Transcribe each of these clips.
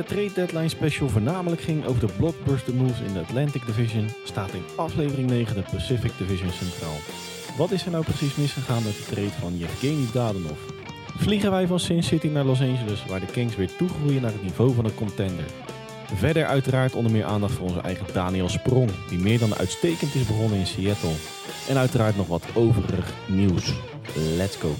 de trade deadline special voornamelijk ging over de blockbuster moves in de Atlantic Division, staat in aflevering 9 de Pacific Division centraal. Wat is er nou precies misgegaan met de trade van Yevgeny Dadanov? Vliegen wij van Sin City naar Los Angeles, waar de Kings weer toegroeien naar het niveau van een contender. Verder uiteraard onder meer aandacht voor onze eigen Daniel Sprong, die meer dan uitstekend is begonnen in Seattle. En uiteraard nog wat overig nieuws. Let's go!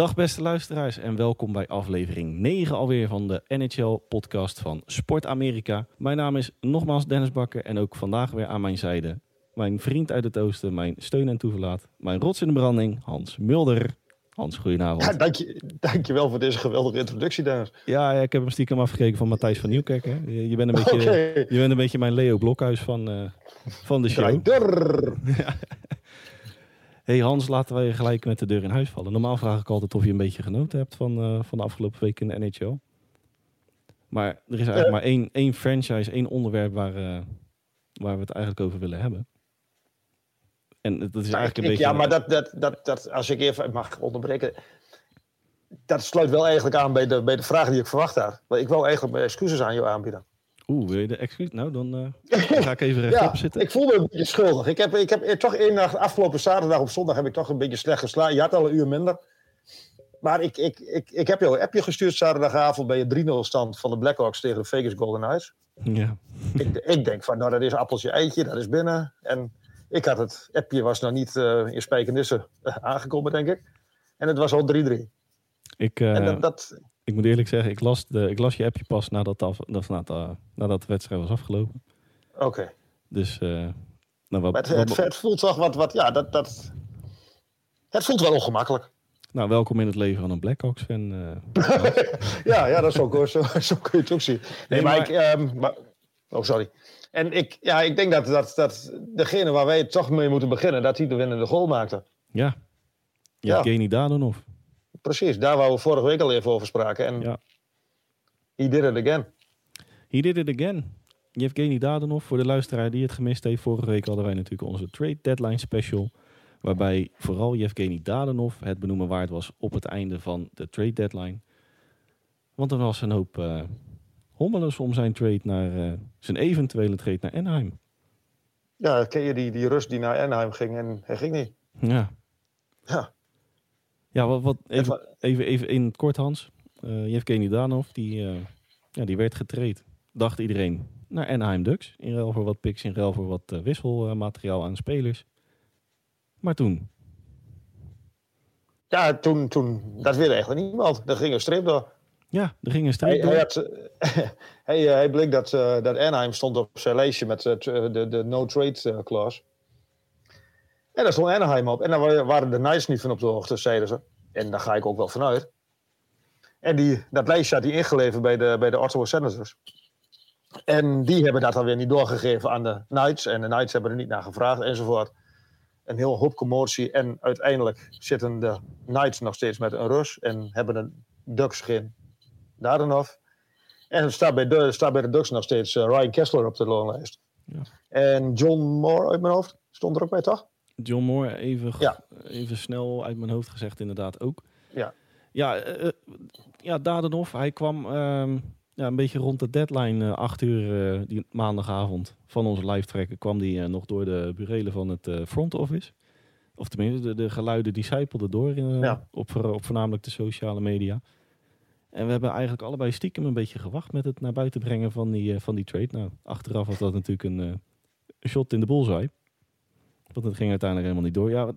Dag beste luisteraars en welkom bij aflevering 9 alweer van de NHL-podcast van Sport Amerika. Mijn naam is nogmaals Dennis Bakker en ook vandaag weer aan mijn zijde mijn vriend uit het oosten, mijn steun en toeverlaat, mijn rots in de branding, Hans Mulder. Hans, goedenavond. Ja, dank, je, dankjewel voor deze geweldige introductie, Dennis. Ja, ja ik heb hem stiekem afgekeken van Matthijs van Nieuwkerk. Hè. Je, je, bent een beetje, okay. je bent een beetje mijn Leo Blokhuis van, uh, van de show. ja. Hey Hans, laten wij gelijk met de deur in huis vallen. Normaal vraag ik altijd of je een beetje genoten hebt van, uh, van de afgelopen week in de NHL. Maar er is eigenlijk uh, maar één, één franchise, één onderwerp waar, waar we het eigenlijk over willen hebben. En dat is eigenlijk een beetje... Ja, maar dat, dat, dat, dat, als ik even mag onderbreken... Dat sluit wel eigenlijk aan bij de, bij de vraag die ik verwacht had. Ik wil eigenlijk mijn excuses aan jou aanbieden. Oeh, wil je de excuus? Nou, dan uh, ga ik even rechtop ja, zitten. Ik voel me een beetje schuldig. Ik heb, ik heb toch één nacht, afgelopen zaterdag op zondag, heb ik toch een beetje slecht geslapen. Je had al een uur minder. Maar ik, ik, ik, ik heb jou een appje gestuurd zaterdagavond bij je 3-0 stand van de Blackhawks tegen de Vegas Golden Knights. Ja. ik, ik denk van, nou, dat is appeltje eitje, dat is binnen. En ik had het appje was nog niet uh, in Spijkenisse uh, aangekomen, denk ik. En het was al 3-3. Ik, uh, dat, dat... ik moet eerlijk zeggen, ik las, de, ik las je appje pas nadat, af, dat, nadat, nadat de wedstrijd was afgelopen. Oké. Okay. Dus, nou, wat, het, het, het, voelt toch wat, wat ja, dat, dat, het voelt wel ongemakkelijk. Nou, welkom in het leven van een Blackhawks-fan. ja, ja, dat is ook hoor. Zo, zo kun je het ook zien. Nee, nee maar, maar, ik... Um, maar, oh, sorry. En ik, ja, ik denk dat, dat, dat degene waar wij toch mee moeten beginnen, dat hij de winnende goal maakte. Ja, ja. Kenny Dadonov. Precies, daar waar we vorige week al even over spraken. En ja. he did it again. He did it again. Yevgeny Dadonov, voor de luisteraar die het gemist heeft. Vorige week hadden wij natuurlijk onze trade deadline special. Waarbij vooral Yevgeny Dadonov het benoemen waard was op het einde van de trade deadline. Want er was een hoop... Uh, hommeles om zijn trade naar uh, zijn eventuele trade naar Anaheim. Ja, ken je die, die Rus die naar Anaheim ging en hij ging niet. Ja. Ja. Ja, wat, wat even, even, even in het kort, Hans. Uh, Yevgeny Danov, die, uh, ja, die werd getraind, dacht iedereen, naar Anaheim Ducks. In ruil voor wat picks, in ruil voor wat uh, wisselmateriaal aan spelers. Maar toen? Ja, toen, toen dat wilde eigenlijk niemand. Er ging een streep door. Ja, er ging een streep hij, hij, had, hij, hij bleek dat, uh, dat Anaheim stond op zijn lijstje met de, de no-trade clause. En daar stond Anaheim op. En daar waren de Knights niet van op de hoogte, zeiden ze. En daar ga ik ook wel vanuit. En die, dat lijstje had hij ingeleverd bij de, bij de Ottawa Senators. En die hebben dat dan weer niet doorgegeven aan de Knights. En de Knights hebben er niet naar gevraagd enzovoort. Een heel hoop commotie. En uiteindelijk zitten de Knights nog steeds met een Rus. En hebben de Ducks geen Dadenhoff. En er staat bij de, staat bij de Ducks nog steeds uh, Ryan Kessler op de loonlijst. Ja. En John Moore uit mijn hoofd stond er ook bij, toch? John Moore, even, ja. even snel uit mijn hoofd gezegd, inderdaad ook. Ja, ja, uh, ja hij kwam uh, ja, een beetje rond de deadline, uh, acht uur die maandagavond van onze live trekken, kwam die nog door de burelen van het front office. Of tenminste, de, de geluiden die zijpelden door in, ja. op, op voornamelijk de sociale media. En we hebben eigenlijk allebei stiekem een beetje gewacht met het naar buiten brengen van die, van die trade. Nou, achteraf was dat natuurlijk een shot in de bullseye. Want het ging uiteindelijk helemaal niet door. Ja,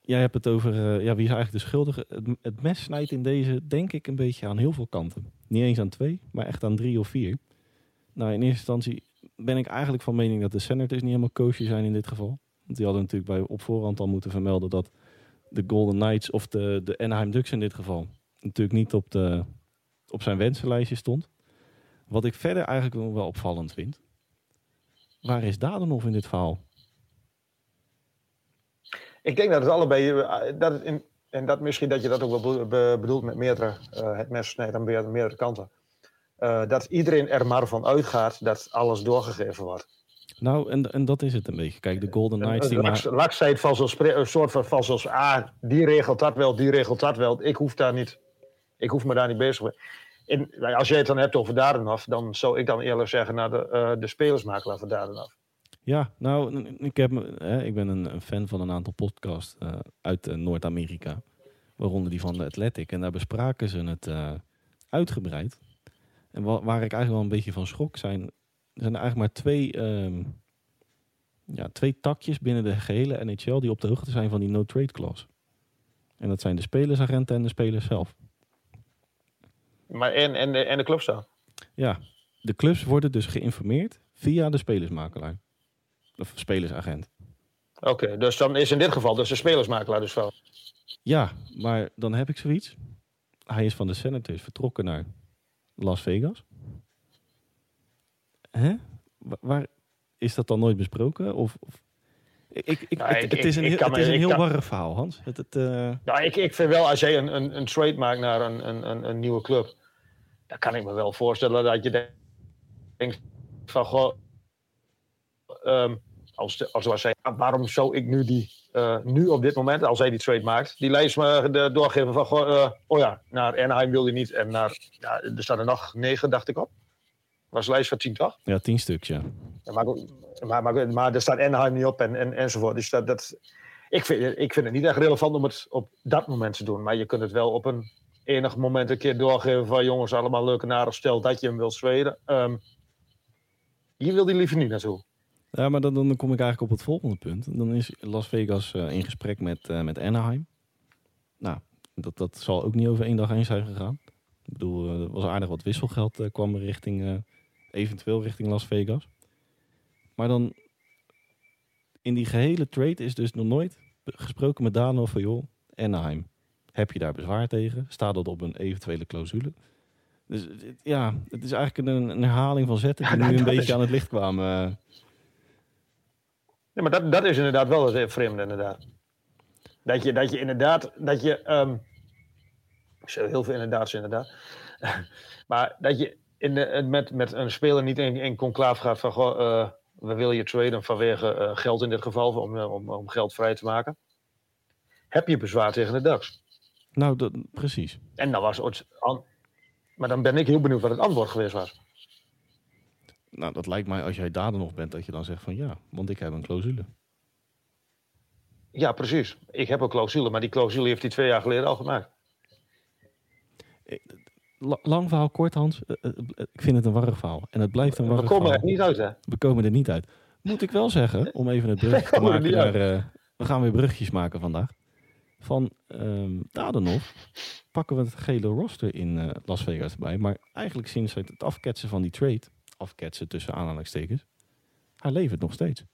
jij hebt het over, uh, ja, wie is eigenlijk de schuldige? Het, mes snijdt in deze, denk ik, een beetje aan heel veel kanten. Niet eens aan twee, maar echt aan drie of vier. Nou, in eerste instantie ben ik eigenlijk van mening dat de Senators niet helemaal koosje zijn in dit geval. Want die hadden natuurlijk bij op voorhand al moeten vermelden dat de Golden Knights of de, de Anaheim Ducks in dit geval natuurlijk niet op, de, op zijn wensenlijstje stond. Wat ik verder eigenlijk wel opvallend vind. Waar is Dadenhoff in dit verhaal? Ik denk dat het allebei. Dat het in, en dat misschien dat je dat ook wel bedoelt met meerdere. Uh, het mes snijdt aan meerdere kanten. Uh, dat iedereen er maar van uitgaat dat alles doorgegeven wordt. Nou, en, en dat is het een beetje. Kijk, de Golden Knights die Lax, maar... Spre- een soort van, van zoals, ah, die regelt dat wel, die regelt dat wel. Ik hoef daar niet, ik hoef me daar niet bezig mee. In, nou, als jij het dan hebt over Dadenaf, dan zou ik dan eerlijk zeggen naar de, eh, de spelersmakelaar van Dadenaf. Ja, nou, ik, heb, ik ben een, een fan van een aantal podcasts eh, uit eh, Noord-Amerika. Waaronder die van de Athletic. En daar bespraken ze het eh, uitgebreid. En wa- waar ik eigenlijk wel een beetje van schrok zijn... Er zijn er eigenlijk maar twee, ehm, ja, twee takjes binnen de gehele NHL... die op de hoogte zijn van die no-trade clause. En dat zijn de spelersagenten en de spelers zelf. Maar en, en, de, en de clubs dan? Ja, de clubs worden dus geïnformeerd via de spelersmakelaar. Of spelersagent. Oké, dus dan is in dit geval dus de spelersmakelaar dus wel. Ja, maar dan heb ik zoiets. Hij is van de Senators vertrokken naar Las Vegas. Hè? Wa- Waar is dat dan nooit besproken? Of, of... Ik, ik, Nou, het, ik- het is een, heel- het is een heel kan- warrig verhaal, Hans. Het, het, Nou, ik, ik vind wel, als jij een, een, een trade maakt naar een, een, een, nieuwe club, dan kan ik me wel voorstellen dat je denkt- denkt van, goh, ehm, als, als zeggen, ah, waarom zou ik nu die, eh, nu op dit moment, als hij die trade maakt, die lijst me de, doorgeven van, goh, eh, oh ja, naar Anaheim wil hij niet en naar, ja, er staan er nog negen, dacht ik op. Was een lijst van tien, toch? ja, tien stuks, ja. Ja, maar, maar, maar, maar er staat Anaheim niet op en, en, enzovoort. Dus dat, dat, ik, vind, ik vind het niet echt relevant om het op dat moment te doen. Maar je kunt het wel op een enig moment een keer doorgeven van jongens, allemaal leuke nare stel dat je hem wilt zweden. Ehm hier wil hij liever niet naartoe. Ja, maar dan, dan kom ik eigenlijk op het volgende punt. Dan is Las Vegas eh, in gesprek met, eh, met Anaheim. Nou, dat, dat zal ook niet over één dag heen zijn gegaan. Ik bedoel, eh, er was aardig wat wisselgeld kwam richting, eventueel richting Las Vegas. Maar dan, in die gehele trade is dus nog nooit gesproken met Dano van, joh, Anaheim. Heb je daar bezwaar tegen? Staat dat op een eventuele clausule? Dus ja, het is eigenlijk een, een herhaling van zetten die Ja, nu een beetje is- aan het licht kwamen. Eh. Ja, maar dat, dat is inderdaad wel het vreemde, inderdaad. Dat je, dat je inderdaad, dat je, ehm, ik zeg heel veel inderdaad, inderdaad. maar dat je in de, met, met een speler niet in, in conclave gaat van, goh, eh, we willen je traden vanwege eh, geld in dit geval, om, eh, om, om geld vrij te maken. Heb je bezwaar tegen de Ducks? Nou, dat, precies. En dan was het, maar dan ben ik heel benieuwd wat het antwoord geweest was. Nou, dat lijkt mij als jij daar dan nog bent, dat je dan zegt van ja, want ik heb een clausule. Ja, precies. Ik heb een clausule, maar die clausule heeft hij twee jaar geleden al gemaakt. La- lang verhaal kort, Hans. Eh, eh, eh, ik vind het een warrig verhaal. En het blijft een We warrig komen er verhaal. echt niet uit, hè? We komen er niet uit. Moet ik wel zeggen, om even het brugje te komen er maken naar... eh, we gaan weer brugjes maken vandaag. Van Dadenov pakken we het gele roster in eh, Las Vegas erbij. Maar eigenlijk sinds het afketsen van die trade, afketsen tussen aanhalingstekens, hij levert nog steeds.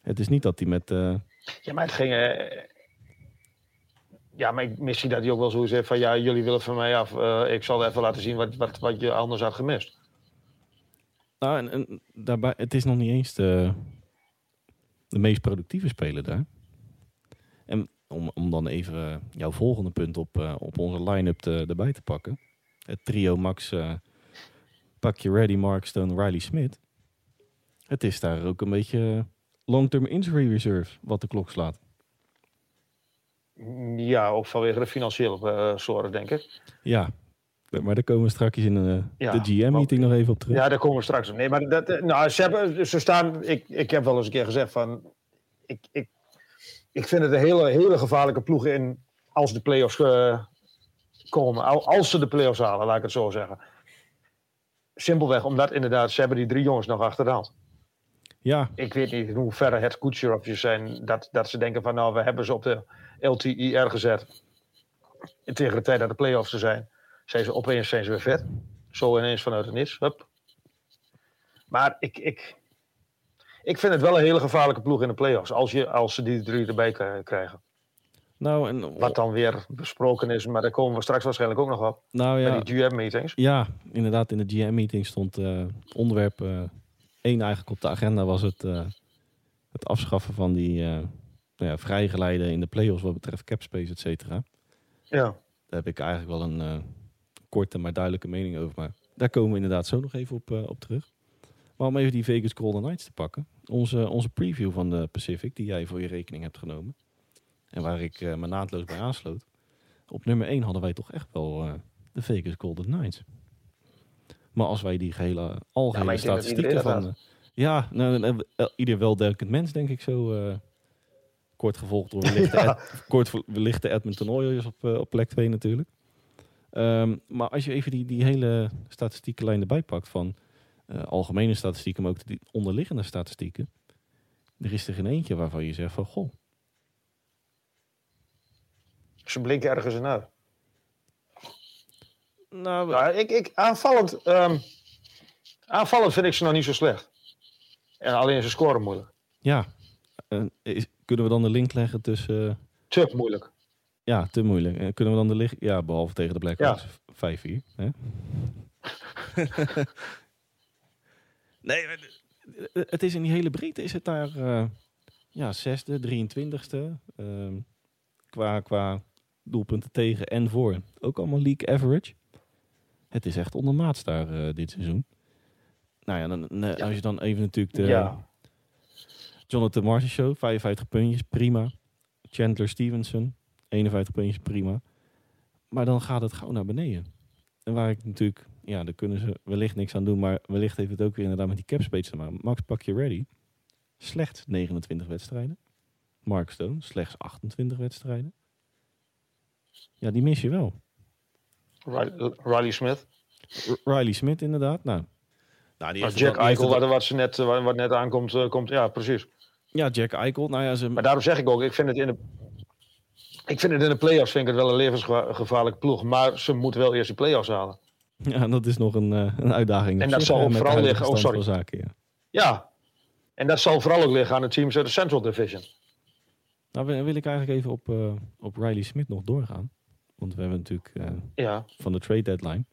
Het is niet dat hij met... eh, Ja, maar het ging. eh, ja, maar ik- misschien dat hij ook wel zo zegt van ja, jullie willen van mij af. eh, ik zal even laten zien wat, wat, wat je anders had gemist. Nou, en, en daarbij, het is nog niet eens de, de meest productieve speler daar. En om, om dan even jouw volgende punt op, op onze line-up te, erbij te pakken. Het trio Max, pak je ready, Mark Stone, Riley Smith. Het is daar ook een beetje long-term injury reserve wat de klok slaat. Ja, ook vanwege de financiële eh, zorg, denk ik. Ja, maar daar komen we straks in eh, Ja, de GM-meeting nog even op terug. Ja, daar komen we straks op. Nee, maar dat, eh, nou, ze, hebben, ze staan. Ik, ik heb wel eens een keer gezegd van. Ik, ik, ik vind het een hele, hele gevaarlijke ploeg in. Als de play-offs komen. Al- Als ze de play-offs halen, laat ik het zo zeggen. Simpelweg omdat inderdaad, ze hebben die drie jongens nog achter de hand. ja, Ik weet niet in hoeverre het Kucherovjes zijn dat, dat ze denken van nou, we hebben ze op de LTIR gezet. En tegen de tijd dat de play-offs er zijn, zijn ze opeens zijn ze weer vet. Zo ineens vanuit het niets. Hup. Maar ik, ik, ik vind het wel een hele gevaarlijke ploeg in de play-offs. Als, je, als ze die drie erbij krijgen. Nou, en, Wat dan weer besproken is, maar daar komen we straks waarschijnlijk ook nog op. nou ja, Bij die GM-meetings. Ja, inderdaad. In de GM-meeting stond eh, onderwerp eh, één eigenlijk op de agenda was het, eh, het afschaffen van die nou ja, vrijgeleide in de play-offs wat betreft capspace, et cetera. Ja. Daar heb ik eigenlijk wel een korte maar duidelijke mening over. Maar daar komen we inderdaad zo nog even op, op terug. Maar om even die Vegas Golden Knights te pakken. Onze, onze preview van de Pacific, die jij voor je rekening hebt genomen. En waar ik uh, me naadloos bij aansloot. Op nummer 1 hadden wij toch echt wel uh, de Vegas Golden Knights. Maar als wij die gehele algehele ja, statistieken van... Uh, ja, nou, ieder weldenkend mens denk ik zo... kort gevolgd door wellicht, ja. Ed, kort wellicht de Edmonton Oilers op, op plek 2 natuurlijk. Um, maar als je even die, die hele statistiekenlijn erbij pakt van uh, algemene statistieken, maar ook de onderliggende statistieken. Er is er geen eentje waarvan je zegt van, goh. Ze blinken ergens in uit. Nou, nou ik, ik, aanvallend, um, aanvallend vind ik ze nog niet zo slecht. En alleen ze scoren moeilijk. Ja. Is, kunnen we dan de link leggen tussen... Uh... Te moeilijk. Ja, te moeilijk. En kunnen we dan de licht... Ja, behalve tegen de Blackhawks. Ja. 5-4. Nee, het is in die hele breedte is het daar uh, ja, zesde, 23ste. Uh, qua, qua doelpunten tegen en voor. Ook allemaal league average. Het is echt ondermaats daar uh, dit seizoen. Nou ja, dan, ja. als je dan even natuurlijk de ja. Jonathan Martin Show, 55 puntjes, prima. Chandler Stevenson, 51 puntjes, prima. Maar dan gaat het gauw naar beneden. En waar ik natuurlijk ja, daar kunnen ze wellicht niks aan doen. Maar wellicht heeft het ook weer inderdaad met die capspace te maken. Max, pak je ready. Slechts 29 wedstrijden. Mark Stone, slechts 28 wedstrijden. Ja, die mis je wel. Riley Smith. Riley Smith, inderdaad. Nou, nou die Jack Eichel, wat, wat, ze net, wat net aankomt, uh, komt, ja, precies. Ja, Jack Eichel. Nou ja, ze... Maar daarom zeg ik ook, ik vind het in de, ik vind het in de playoffs vind ik het wel een levensgevaarlijk ploeg. Maar ze moeten wel eerst de playoffs halen. Ja, dat is nog een, uh, een uitdaging. En dat zal vooral liggen. Oh, sorry. Zaken, ja. ja, en dat zal vooral ook liggen aan de teams uit de Central Division. Nou, wil ik eigenlijk even op, uh, op Riley Smith nog doorgaan. Want we hebben natuurlijk uh, ja. van de trade deadline.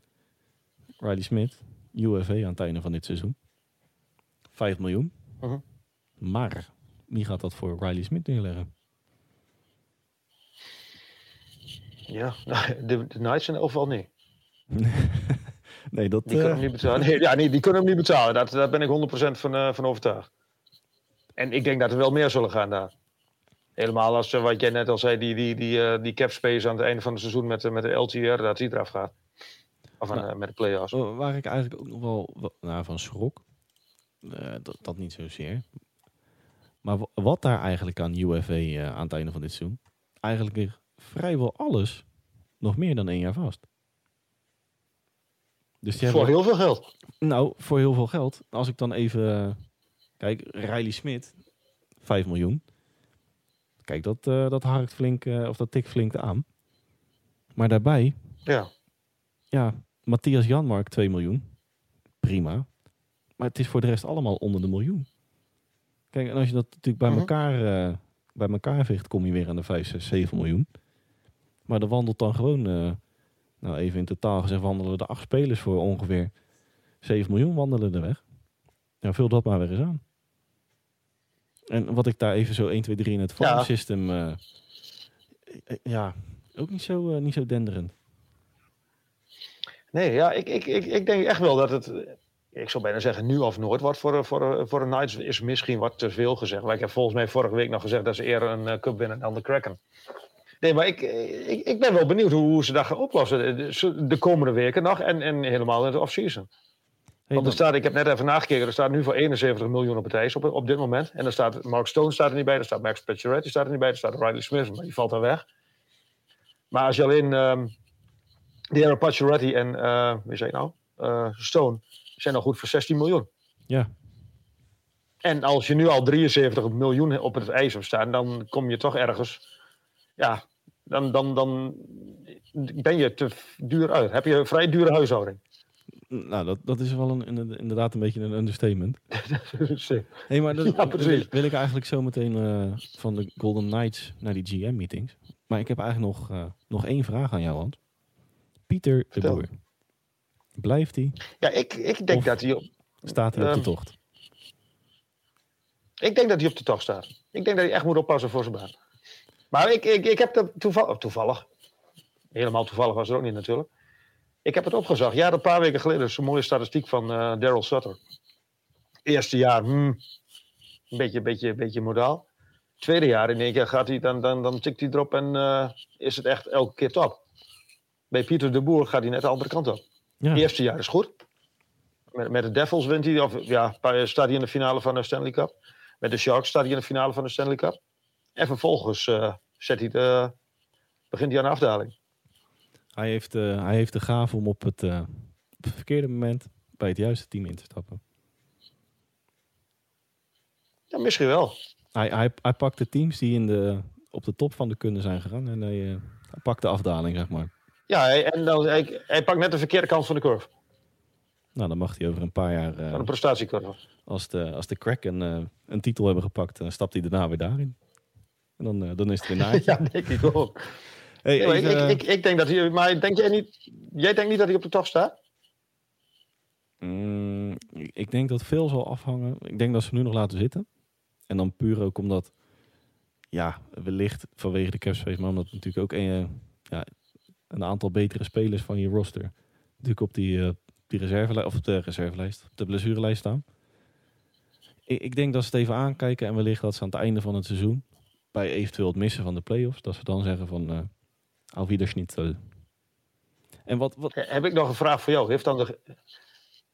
Riley Smith, UFA aan het einde van dit seizoen. 5 miljoen. Uh -huh. Maar wie gaat dat voor Riley Smith neerleggen? Ja, de, de Knights in overal niet. nee, dat... Die kunnen hem niet betalen. Nee, ja, nee, die kunnen hem niet betalen. Dat, daar ben ik 100% van, van overtuigd. En ik denk dat er wel meer zullen gaan daar. Helemaal als, uh, wat jij net al zei, die, die, die, uh, die cap space aan het einde van het seizoen met, met de LTR, dat die eraf gaat. Of nou, met de play-offs. Waar ik eigenlijk ook nog wel nou, van schrok, dat, dat niet zozeer. Maar wat daar eigenlijk aan UFA aan het einde van dit seizoen, eigenlijk ligt vrijwel alles nog meer dan één jaar vast. Dus voor heel veel geld. Nou, voor heel veel geld. Als ik dan even... Kijk, Riley Smit, 5 miljoen. Kijk, dat, uh, dat harkt flink, uh, of dat tikt flink aan. Maar daarbij... Ja. Ja, Matthias Janmark, 2 miljoen. Prima. Maar het is voor de rest allemaal onder de miljoen. Kijk, en als je dat natuurlijk bij, mhm. -huh. elkaar, uh, bij elkaar vecht, kom je weer aan de 5, 6, 7 miljoen. Maar er wandelt dan gewoon nou, even in totaal gezegd wandelen de acht spelers voor ongeveer 7 miljoen wandelen er weg. Ja, vul dat maar weer eens aan. En wat ik daar even zo 1, 2, 3 in het farm system... Uh, ja, ook niet zo, uh, niet zo denderend. Nee, ja, ik, ik, ik, ik denk echt wel dat het... Ik zou bijna zeggen nu of nooit wordt voor, voor, voor een Knights is misschien wat te veel gezegd. Maar ik heb volgens mij vorige week nog gezegd dat ze eerder een uh, cup winnen dan de Kraken. Nee, maar ik, ik, ik ben wel benieuwd hoe, ze dat gaan oplossen de, komende weken nog en, en helemaal in de offseason. Want er staat, ik heb net even nagekeken, er staat nu voor 71 miljoen op het ijs op, op dit moment. En er staat Mark Stone staat er niet bij, er staat Max Pacioretty staat er niet bij, er staat Riley Smith, maar die valt dan weg. Maar als je alleen um, die Pacioretty en, uh, wie zei nou, uh, Stone, zijn al goed voor 16 miljoen. Ja. En als je nu al 73 miljoen op het ijs hebt staan, dan kom je toch ergens ja, dan, dan, dan ben je te duur uit. Heb je een vrij dure huishouding. Nou, dat, dat is wel een, inderdaad een beetje een understatement. hey, maar dat ja, wil, wil, ik eigenlijk zo meteen uh, van de Golden Knights naar die GM-meetings. Maar ik heb eigenlijk nog, uh, nog één vraag aan jou, Hans. Pieter de Boer. Blijft hij? Ja, ik, ik denk dat hij op... Staat hij op de ehm, tocht? Ik denk dat hij op de tocht staat. Ik denk dat hij echt moet oppassen voor zijn baan. Maar ik, ik, ik heb dat toevallig, toevallig, helemaal toevallig was het ook niet natuurlijk. Ik heb het opgezocht. Ja, een paar weken geleden is een mooie statistiek van uh, Daryl Sutter. Eerste jaar, hmm, een beetje, beetje, beetje modaal. Tweede jaar in één keer gaat hij, dan, dan, dan tikt hij erop en eh, is het echt elke keer top. Bij Pieter de Boer gaat hij net de andere kant op. Ja. Eerste jaar is goed. Met, met de Devils wint hij, of ja, staat hij in de finale van de Stanley Cup. Met de Sharks staat hij in de finale van de Stanley Cup. En vervolgens eh, zet hij de, begint hij aan de afdaling. Hij, heeft, eh, hij heeft de gave om op het, eh, op het verkeerde moment bij het juiste team in te stappen. Ja, misschien wel. Hij, hij, hij pakt de teams die in de, op de top van de kunde zijn gegaan en hij, eh, hij pakt de afdaling, zeg maar. Ja, hij, en dan, hij, hij pakt net de verkeerde kant van de curve. Nou, dan mag hij over een paar jaar, de prestatiecurve. als, de, als de Kraken eh, een titel hebben gepakt, dan stapt hij daarna weer daarin. En dan, dan is het weer naadje. Ja, denk ik ook. Hey, even, ik, ik, ik, denk dat hij, maar denk jij niet, jij denkt niet dat hij op de top staat? Mm, ik denk dat veel zal afhangen. Ik denk dat ze hem nu nog laten zitten. En dan puur ook omdat, ja, wellicht vanwege de capspace, maar omdat natuurlijk ook een, eh, ja, een aantal betere spelers van je roster natuurlijk op die, eh, die reservelijst, of op de reservelijst, op de blessurelijst staan. Ik, ik denk dat ze het even aankijken en wellicht dat ze aan het einde van het seizoen, bij eventueel het missen van de play-offs, dat ze dan zeggen van, eh auf Wiederschnitt. En wat, wat, Heb ik nog een vraag voor jou. Heeft dan, de,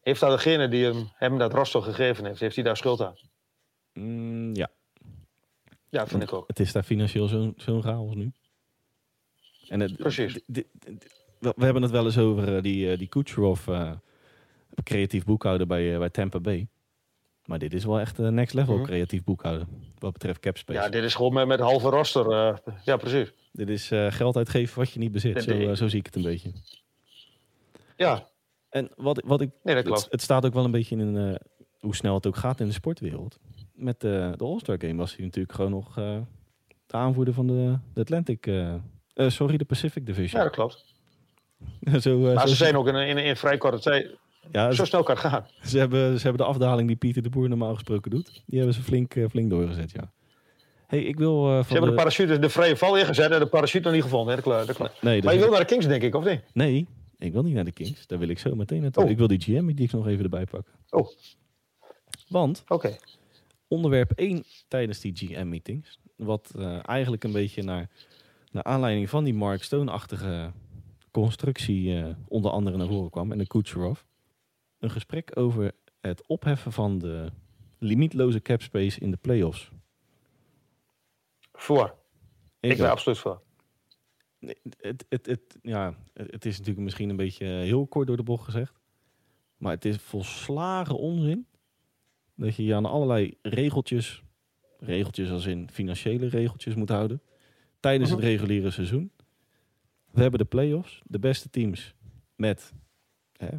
heeft dan degene die hem, hem dat roster gegeven heeft, heeft hij daar schuld aan? mm, ja, Ja, vind ik ook. Het is daar financieel zo'n zo'n chaos nu. En het, Precies. we we hebben het wel eens over eh, die, eh, die Kucherov, eh, creatief boekhouder bij, bij Tampa Bay. Maar dit is wel echt een next level Mhm. creatief boekhouden. Wat betreft capspace. Ja, dit is gewoon met, met halve roster. eh, ja, precies. Dit is eh, geld uitgeven wat je niet bezit. Zo, eh, zo zie ik het een beetje. Ja, En wat, wat ik, nee, dat het, klopt. het staat ook wel een beetje in eh, hoe snel het ook gaat in de sportwereld. Met de All-Star Game was hij natuurlijk gewoon nog de aanvoerder van de, de Atlantic... sorry, de Pacific Division. Ja, dat klopt. zo, Maar ze zijn ook in, in, in vrij korte tijd. Ja, Zo snel kan het gaan. ze hebben, ze hebben de afdaling die Pieter de Boer normaal gesproken doet. Die hebben ze flink, flink doorgezet, ja. Hey, ik wil Ze van hebben de parachute, de vrije val ingezet en de parachute nog niet gevonden. hè, Dat klopt. dat. Nee, Maar dus je wil naar de Kings, denk ik, of niet? nee, ik wil niet naar de Kings. Daar wil ik zo meteen naartoe. Oh. Ik wil die GM die ik nog even erbij pakken. Oh. Want Oké. onderwerp 1 tijdens die GM-meetings, wat eh, eigenlijk een beetje naar, naar aanleiding van die Mark Stone-achtige constructie eh, onder andere naar voren kwam en de Kucherov, een gesprek over het opheffen van de limietloze cap space in de playoffs. Voor. Ik, ben absoluut voor. Nee, het, het, het, ja, het is natuurlijk misschien een beetje heel kort door de bocht gezegd. Maar het is volslagen onzin dat je je aan allerlei regeltjes, regeltjes als in financiële regeltjes moet houden, tijdens Mhm. het reguliere seizoen. We hebben de play-offs, de beste teams met, hè,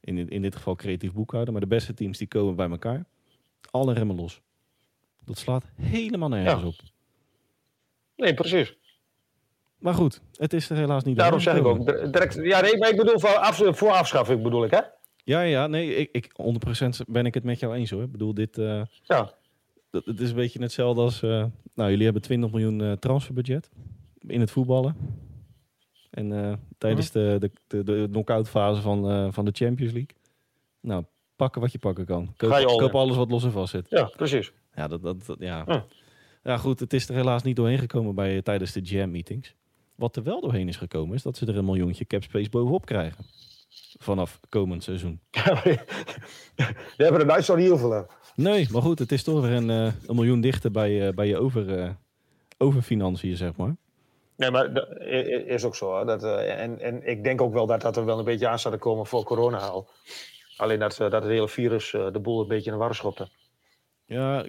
in, in dit geval creatief boekhouden, maar de beste teams die komen bij elkaar. Alle remmen los. Dat slaat helemaal nergens Ja. op. Nee, precies. Maar goed, het is er helaas niet Daarom zeg ik ook. Direct, ja, nee, maar ik bedoel voor, af, voor afschaffing bedoel ik, hè? Ja, ja, nee, ik, ik 100% ben ik het met jou eens hoor. Ik bedoel, dit, eh, Ja. dat, het is een beetje hetzelfde als, eh, nou, jullie hebben 20 miljoen eh, transferbudget in het voetballen. En tijdens de, de, de, de knock-out fase van, van de Champions League. Nou, pakken wat je pakken kan. Koop, alles wat los en vast zit. Ja, precies. Ja, dat, dat, dat- ja. Ja. Ja, goed, het is er helaas niet doorheen gekomen bij, tijdens de GM-meetings. Wat er wel doorheen is gekomen, is dat ze er een miljoentje capspace bovenop krijgen. Vanaf komend seizoen. Die hebben er Duitsland niet heel veel aan. Nee, maar goed, het is toch weer een, eh, een miljoen dichter bij, eh, bij je over, eh overfinanciën, zeg maar. Nee, maar dat is ook zo. Hè? Dat, eh, en, en ik denk ook wel dat dat er wel een beetje aan staat te komen voor corona al. Alleen dat, eh, dat het hele virus eh, de boel een beetje in de war schopte. Ja,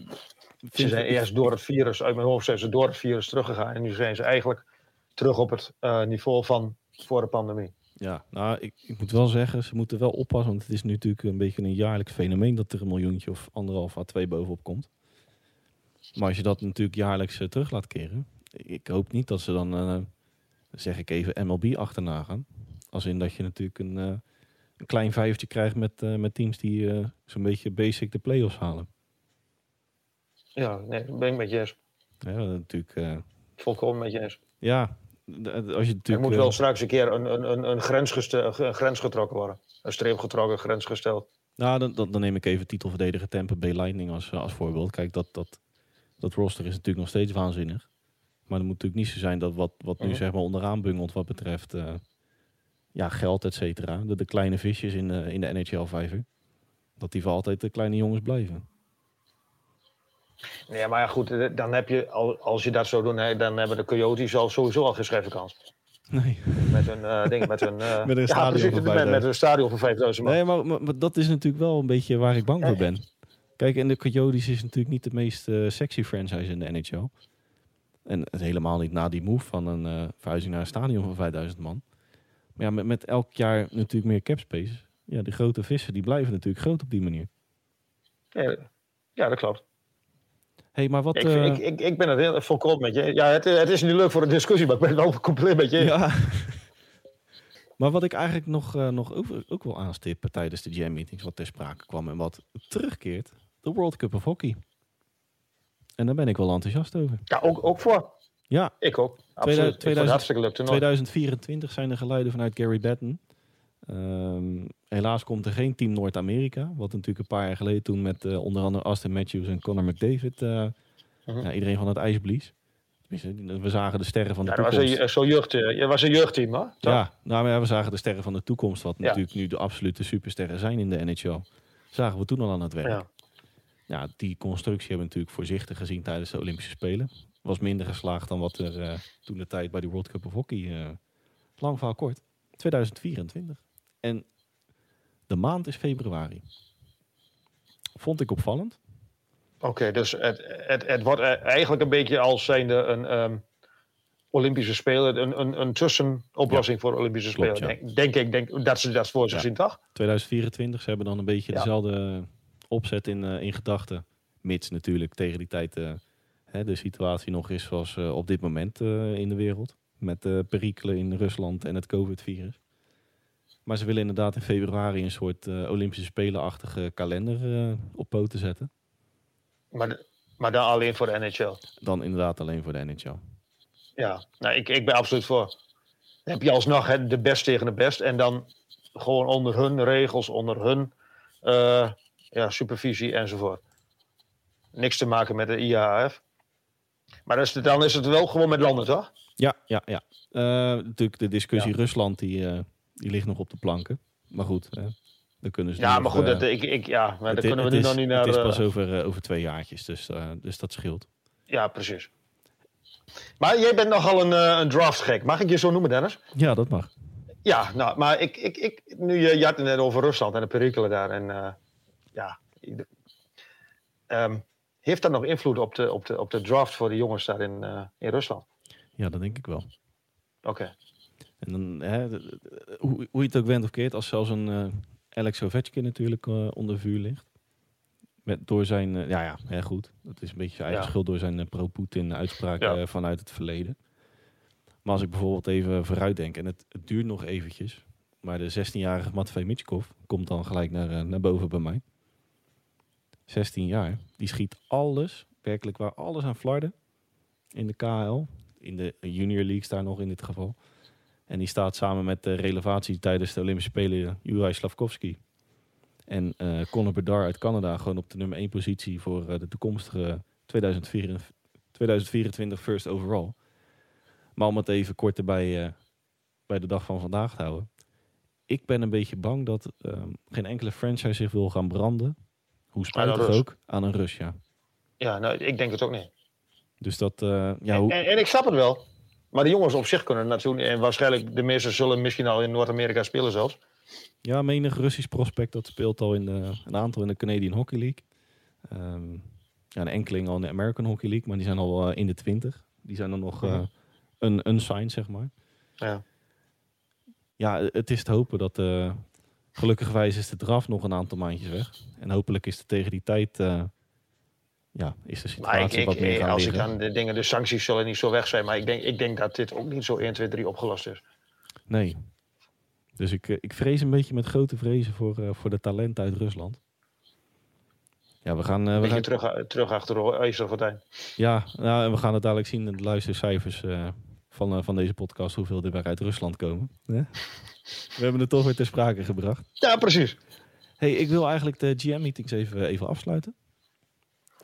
Ze zijn eerst door het virus, uit mijn hoofd zijn ze door het virus teruggegaan. En nu zijn ze eigenlijk terug op het eh, niveau van voor de pandemie. Ja, nou, ik, ik moet wel zeggen, ze moeten wel oppassen. Want het is nu natuurlijk een beetje een jaarlijks fenomeen dat er een miljoentje of anderhalf à twee bovenop komt. Maar als je dat natuurlijk jaarlijks eh, terug laat keren. Ik hoop niet dat ze dan, eh, zeg ik even, MLB achterna gaan. Als in dat je natuurlijk een, een klein vijfje krijgt met, met teams die zo'n beetje basic de play-offs halen. Ja, nee, dat ben ik met je eens. Ja, natuurlijk, eh, Volkomen met je eens. ja, als je Er natuurlijk... moet eh, wel straks een keer een, een, een, een, grens een grens getrokken worden. Een streep getrokken, grens gesteld. Nou, dan, dan, dan neem ik even titelverdediger Tampa Bay Lightning als, als voorbeeld. Kijk, dat, dat, dat roster is natuurlijk nog steeds waanzinnig. Maar het moet natuurlijk niet zo zijn dat wat, wat nu Mhm. zeg maar onderaan bungelt wat betreft eh, ja, geld, et cetera. De, de kleine visjes in de, in de NHL-vijver. Dat die voor altijd de kleine jongens blijven. Nee, maar ja, goed, eh, dan heb je, al- als je dat zo doet, dan hebben de Coyotes al sowieso al geen scheve kans. Nee. Met hun eh ding, met hun... eh, Met een ja, stadion precies, met, 5000. met een stadion van 5000 man. Nee, maar, maar, maar dat is natuurlijk wel een beetje waar ik bang voor ben. Kijk, en de Coyotes is natuurlijk niet de meest sexy franchise in de NHL. En het helemaal niet na die move van een verhuizing naar een stadion van 5000 man. Maar ja, met, met elk jaar natuurlijk meer cap space. Ja, de grote vissen die blijven natuurlijk groot op die manier. Ja, ja, dat klopt. Hey, maar wat... Ik, eh, ik, ik, ik ben het heel volkomen met je. Ja, het, het is niet leuk voor een discussie, maar ik ben het wel compleet met je. ja. maar wat ik eigenlijk nog, eh, nog ook, ook wil aanstippen tijdens de jam-meetings, wat ter sprake kwam en wat terugkeert, de World Cup of Hockey. En daar ben ik wel enthousiast over. Ja, ook, ook voor. Ja, Ik ook. Absoluut. Ik vond het 2000 hartstikke leuk toernooi. 2024 zijn de geluiden vanuit Gary Batten. Ehm, helaas komt er geen Team Noord-Amerika. Wat natuurlijk een paar jaar geleden toen met eh, onder andere Austin Matthews en Connor McDavid eh, Mhm. ja, iedereen van het ijs blies. We zagen de sterren van de Ja, dat was toekomst. een, zo'n jeugd, eh, ja, was een jeugdteam. Toch? Ja, nou, ja, we zagen de sterren van de toekomst, wat Ja. natuurlijk nu de absolute supersterren zijn in de NHL. Zagen we toen al aan het werk. Ja. Die constructie hebben we natuurlijk voorzichtig gezien tijdens de Olympische Spelen. Was minder geslaagd dan wat er eh, toen de tijd bij de World Cup of Hockey. eh, lang verhaal kort. 2024. En de maand is februari. Vond ik opvallend. Oké, dus het, het, het wordt eh, eigenlijk een beetje als zijnde een ehm, Olympische Spelen, een, een, een tussenoplossing voor Olympische Klopt, Spelen. ja. Denk, ik, denk, dat ze dat voor zich Ja. zien, toch? 2024, ze hebben dan een beetje Ja. dezelfde opzet in, eh, in gedachten. Mits natuurlijk tegen die tijd eh, hè, de situatie nog is zoals eh, op dit moment in de wereld. Met de perikelen in Rusland en het COVID-virus. Maar ze willen inderdaad in februari een soort eh, Olympische Spelen-achtige kalender eh, op poten zetten. Maar, de- maar dan alleen voor de NHL. Dan inderdaad alleen voor de NHL. Ja, nou, ik, ik ben absoluut voor. Dan heb je alsnog hè, de best tegen de best. En dan gewoon onder hun regels, onder hun eh, ja, supervisie enzovoort. Niks te maken met de IAAF. Maar is, dan is het wel gewoon met landen, toch? Ja, ja, ja. Natuurlijk de discussie Rusland, die, die ligt nog op de planken. Maar goed, hè, dan kunnen ze Ja, maar nog, goed, eh, dat, ik, ik, ja, maar i- kunnen we nu is, nog niet naar... Het is eh, pas over, eh, over twee jaartjes, dus, eh, dus dat scheelt. Ja, precies. Maar jij bent nogal een, eh, een draftgek. Mag ik je zo noemen, Dennis? Ja, dat mag. Ja, nou, maar ik, ik, ik, nu je, je had het net over Rusland en de perikelen daar. En eh, ja, ik- ehm, heeft dat nog invloed op de, op, de, op de draft voor de jongens daar in, eh, in Rusland? Ja, dat denk ik wel. Oké. En dan, hè, hoe, hoe je het ook bent of keert, als zelfs een eh, Alex Ovechkin natuurlijk eh, onder vuur ligt. Met, door zijn, eh, ja ja, hè, goed. Dat is een beetje zijn eigen Ja. schuld door zijn pro-Poetin uitspraak Ja. eh, vanuit het verleden. Maar als ik bijvoorbeeld even vooruit denk, en het, het duurt nog eventjes. Maar de 16-jarige Matvei Mitchkov komt dan gelijk naar, naar boven bij mij. 16 jaar. Die schiet alles, werkelijk waar, alles aan flarden. In de KL. In de Junior League daar nog in dit geval. En die staat samen met de relevatie tijdens de Olympische Spelen Juraj Slavkovski. En eh Conor Bedard uit Canada gewoon op de nummer 1 positie voor eh, de toekomstige 2024, 2024 first overall. Maar om het even kort erbij eh, bij de dag van vandaag te houden. Ik ben een beetje bang dat ehm, geen enkele franchise zich wil gaan branden. Hoe spijtig ook, aan een Rus, ja. Ja, nou, ik denk het ook niet. Dus dat, ja, hoe, En, en ik snap het wel. Maar de jongens op zich kunnen natuurlijk... En waarschijnlijk de meesten zullen misschien al in Noord-Amerika spelen zelfs. Ja, menig Russisch prospect dat speelt al in de, een aantal in de Canadian Hockey League. Ehm, ja, een enkeling al in de American Hockey League, maar die zijn al eh, in de 20. Die zijn dan nog Mhm. een unsigned, zeg maar. Ja. Ja, het is te hopen dat eh gelukkigwijs is de draf nog een aantal maandjes weg. En hopelijk is er tegen die tijd ja, is de Maar ik, situatie ik, wat meer gaan als ik dan de dingen... De sancties zullen niet zo weg zijn. Maar ik denk, ik denk dat dit ook niet zo 1, 2, 3 opgelost is. Nee. Dus ik, eh, ik vrees een beetje met grote vrezen voor, eh, voor de talenten uit Rusland. Ja, we gaan, eh, Een we gaan terug, terug achter de IJzeren Gordijn. Ja, nou, en we gaan het dadelijk zien in de luistercijfers eh, van, eh, van deze podcast, hoeveel er weer uit Rusland komen. We hebben het toch weer ter sprake gebracht. Ja, precies. Hey, ik wil eigenlijk de GM-meetings even, even afsluiten.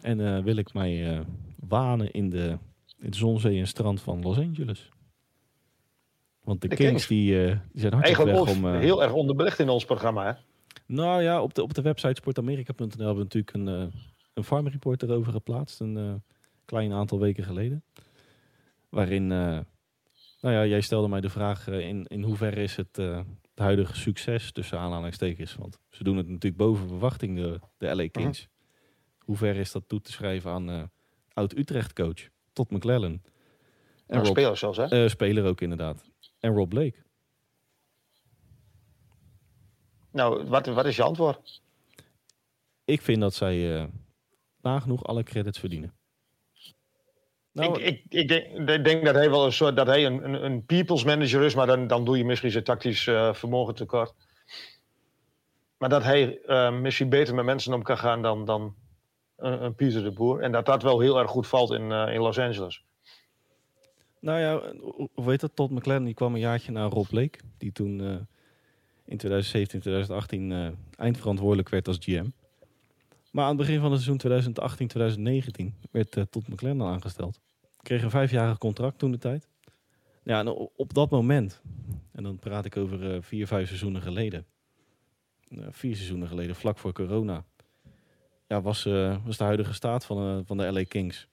En eh, wil ik mij eh, wanen in de, in de zonzee en strand van Los Angeles. Want de, De Kings, Kings. Die, eh, die zijn Eigenlijk weg om... heel erg onderbelicht in ons programma. Hè? Nou ja, op de, op de website sportamerika.nl hebben we natuurlijk een, een farm report erover geplaatst. Een klein aantal weken geleden. Waarin, nou ja, jij stelde mij de vraag in, in hoeverre is het, het huidige succes tussen aanhalingstekens. Want ze doen het natuurlijk boven verwachting, de, de LA Kings. Hoe ver is dat toe te schrijven aan eh, oud-Utrecht-coach Todd McClellan? En Nou, Rob, spelers zelfs, hè? eh, speler ook inderdaad. En Rob Blake. Nou, wat, wat is je antwoord? Ik vind dat zij eh, nagenoeg alle credits verdienen. Nou, ik, ik, ik, denk, ik denk dat hij wel een soort dat hij een, een, een people's manager is, maar dan, dan doe je misschien zijn tactisch eh, vermogen tekort. Maar dat hij eh, misschien beter met mensen om kan gaan dan, dan een, een Pieter de Boer. En dat dat wel heel erg goed valt in, eh, in Los Angeles. Nou ja, hoe weet dat? Todd McLaren die kwam een jaartje naar Rob Blake. Die toen eh, in 2017, 2018 eh, eindverantwoordelijk werd als GM. Maar aan het begin van het seizoen 2018, 2019 werd eh, Todd McLaren aangesteld. Kreeg een vijfjarig contract toen de tijd. Ja, en op dat moment, en dan praat ik over vier, vijf seizoenen geleden. Vier seizoenen geleden, vlak voor corona. Ja, was, eh, was de huidige staat van, eh, van de LA Kings.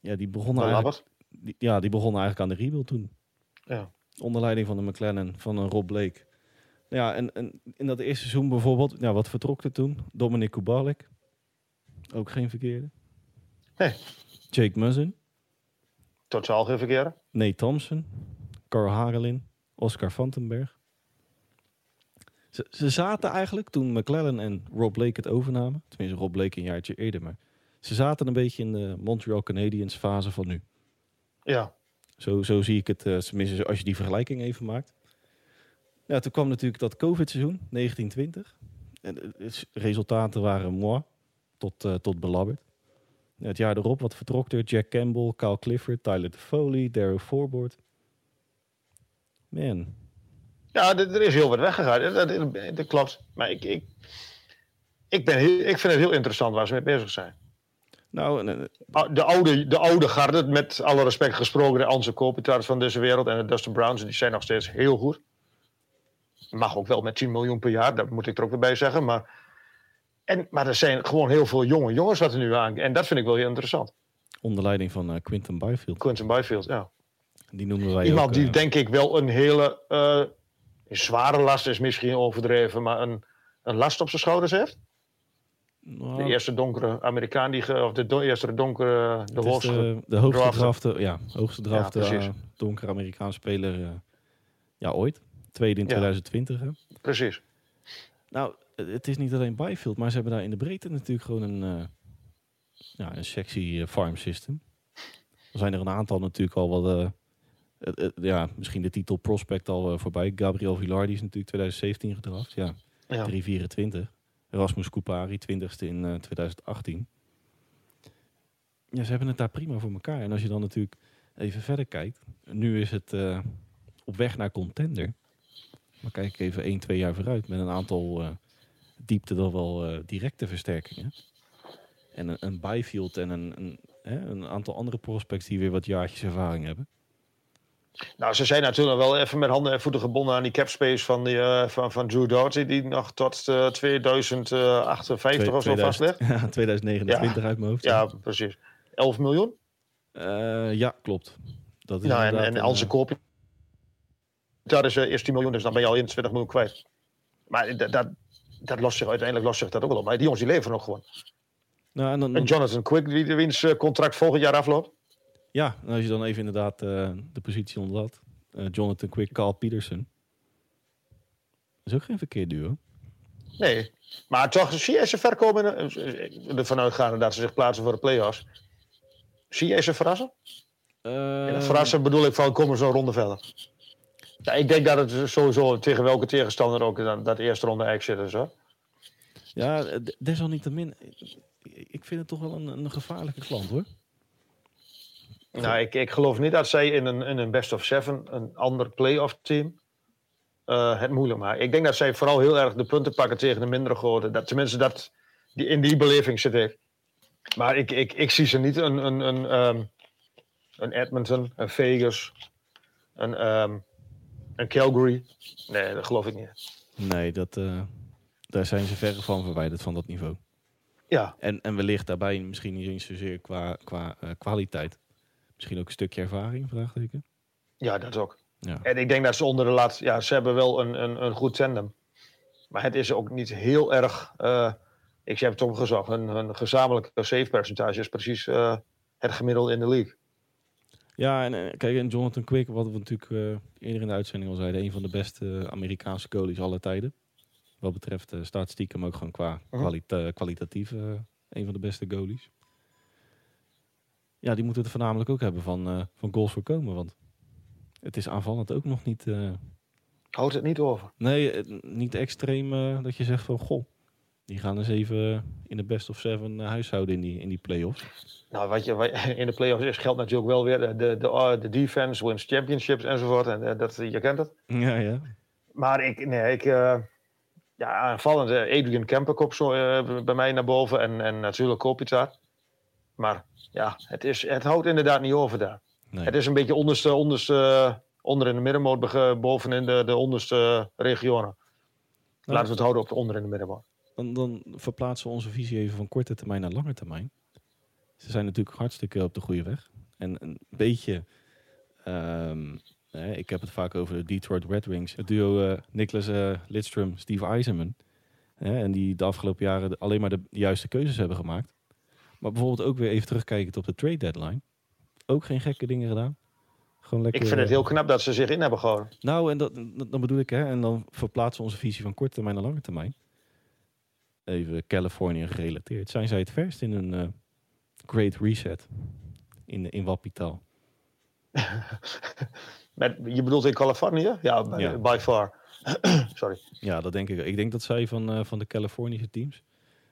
Ja, die begonnen eigenlijk die, ja, die begon eigenlijk aan de rebuild toen. Ja. Onder leiding van de McLennan, van een Rob Blake. Ja, en, en in dat eerste seizoen bijvoorbeeld, ja, wat vertrok er toen? Dominic Kubalik. Ook geen verkeerde. Nee. Jake Muzzin. Totaal geen verkeerde. Nate Thompson. Carl Hagelin. Oscar Vandenberg. Ze, ze zaten eigenlijk toen McClellan en Rob Blake het overnamen. Tenminste, Rob Blake een jaartje eerder. Maar ze zaten een beetje in de Montreal Canadiens fase van nu. Ja. Zo, zo zie ik het, eh, tenminste als je die vergelijking even maakt. Ja, toen kwam natuurlijk dat COVID-seizoen, 1920. En de de resultaten waren moi, tot, eh, tot belabberd. Het jaar erop, wat vertrok er? Jack Campbell, Kyle Clifford, Tyler Foley, Darryl Forboard. Man, Ja, er is heel wat weggegaan. Dat, dat, dat klopt. Maar ik, ik, ik, ben heel, ik vind het heel interessant waar ze mee bezig zijn. nou, eh, Ah, De oude, de oude garde, met alle respect gesproken, de Anse Kopitars van deze wereld en de Dustin Browns, die zijn nog steeds heel goed. Mag ook wel met 10 miljoen per jaar, dat moet ik er ook weer bij zeggen. Maar, en, maar er zijn gewoon heel veel jonge jongens wat er nu aan. En dat vind ik wel heel interessant. onder leiding van eh, Quinton Byfield. Quentin Byfield, ja. Die noemen wij Iemand ook, die eh, denk ik wel een hele eh, zware last is misschien overdreven, maar een, een last op zijn schouders heeft. nou, De eerste donkere Amerikaan, die, of de do- eerste donkere, de hoogste. de, de hoogste drafte. drafte, ja, hoogste drafte eh, donkere Amerikaanse speler eh, ja, ooit. Tweede in Ja. 2020. Hè? Precies. Nou, het is niet alleen Byfield, maar ze hebben daar in de breedte natuurlijk gewoon een, eh, ja, een sexy farm system. Er zijn er een aantal natuurlijk al wat, ja, misschien de titel prospect al eh, voorbij. Gabriel Villardi is natuurlijk 2017 gedraft, ja, Ja. 324. Rasmus Coupari, 20ste in eh, 2018. Ja, ze hebben het daar prima voor elkaar. En als je dan natuurlijk even verder kijkt, nu is het eh, op weg naar contender. Maar kijk ik even 1, 2 jaar vooruit met een aantal eh, diepte dan wel eh, directe versterkingen. En een, een Byfield en een, een, hè, een aantal andere prospects die weer wat jaartjes ervaring hebben. Nou, ze zijn natuurlijk wel even met handen en voeten gebonden aan die capspace van, die, eh, van, van Drew Doughty, die nog tot eh, 2058 of zo vast ligt. Ja, 2029 uit mijn hoofd. Ja, precies. 11 miljoen. Eh, ja klopt. Dat is Nou, en, en een, als ze eh, koop daar is eh, eerst 10 miljoen, dus dan ben je al 21 miljoen kwijt. Maar dat, dat, dat lost zich uiteindelijk lost zich dat ook wel op. Maar die jongens die leven nog gewoon. nou, en dan, En Jonathan Quick, die wiens eh, contract volgend jaar afloopt. Ja, en als je dan even inderdaad eh, de positie onder dat. eh, Jonathan Quick, Carl Peterson. Dat is ook geen verkeerd duo. Nee, maar toch zie jij ze ver komen. Ervan uitgaande dat ze zich plaatsen voor de play-offs. Zie jij ze verrassen? En Eh, verrassen bedoel ik van komen ze een ronde verder. Ja, ik denk dat het sowieso tegen welke tegenstander ook dat, dat eerste ronde exit is. Hoor. Ja, desalniettemin. Ik vind het toch wel een, een gevaarlijke klant hoor. Nou, ik, ik geloof niet dat zij in een, in een best of seven een ander play-off team eh, het moeilijk maken. Ik denk dat zij vooral heel erg de punten pakken tegen de mindere grote. Dat, tenminste, dat, die, in die beleving zit ik. Maar ik, ik, ik zie ze niet een, een, een, ehm, een Edmonton, een Vegas, een, ehm, een Calgary. Nee, dat geloof ik niet. Nee, dat, eh, daar zijn ze verre van verwijderd van dat niveau. Ja, En, en wellicht daarbij misschien niet eens zozeer qua, qua eh, kwaliteit. Misschien ook een stukje ervaring, vraagteken. ja, dat ook. Ja. En ik denk dat ze onder de laatste... Ja, ze hebben wel een, een, een goed tandem. Maar het is ook niet heel erg... eh, ik heb het opgezocht. Hun, hun gezamenlijke save percentage is precies eh, het gemiddelde in de league. Ja, en eh, kijk, en Jonathan Quick, wat we natuurlijk eerder in de uitzending al zeiden, een van de beste Amerikaanse goalies aller tijden. Wat betreft statistieken, maar ook gewoon qua Mhm. kwalita- kwalitatief een van de beste goalies. Ja, die moeten het voornamelijk ook hebben van, eh, van goals voorkomen, want het is aanvallend ook nog niet, eh, Houdt het niet over. nee, eh, niet extreem dat je zegt van, goh, die gaan eens even in de best of seven huishouden in die, in die play-offs. Nou, wat je wat in de playoffs is, geldt natuurlijk wel weer. De, de, de, de defense wins championships enzovoort. En dat, je kent het. Ja, ja. Maar ik, nee, ik, ja, aanvallend. Adrian Kemper komt zo bij mij naar boven. En, en natuurlijk Kopitar. Maar ja, het, is, het houdt inderdaad niet over daar. Nee. Het is een beetje onderste, onderste, eh, onder in de middenmoot, boven in de, de onderste regionen. Laten we het houden op de onder in de middenmoot. Dan, dan verplaatsen we onze visie even van korte termijn naar lange termijn. Ze zijn natuurlijk hartstikke op de goede weg. En een beetje, ehm, hè, ik heb het vaak over de Detroit Red Wings. Het duo eh Nicholas eh, Lidstrom, Steve Eisenman. Hè, en die de afgelopen jaren alleen maar de juiste keuzes hebben gemaakt. Maar bijvoorbeeld ook weer even terugkijken op de trade deadline. Ook geen gekke dingen gedaan. Gewoon lekker, Ik vind het eh, heel knap dat ze zich in hebben gehouden. nou, en dat, dat, dan bedoel ik, hè, en dan verplaatsen we onze visie van korte termijn naar lange termijn. Even Californië gerelateerd. Zijn zij het verst in een eh, Great Reset in, in Wappitaal? Met, je bedoelt in Californië? Ja, by, Ja. by far. Sorry. Ja, dat denk ik. Ik denk dat zij van, eh, van de Californische teams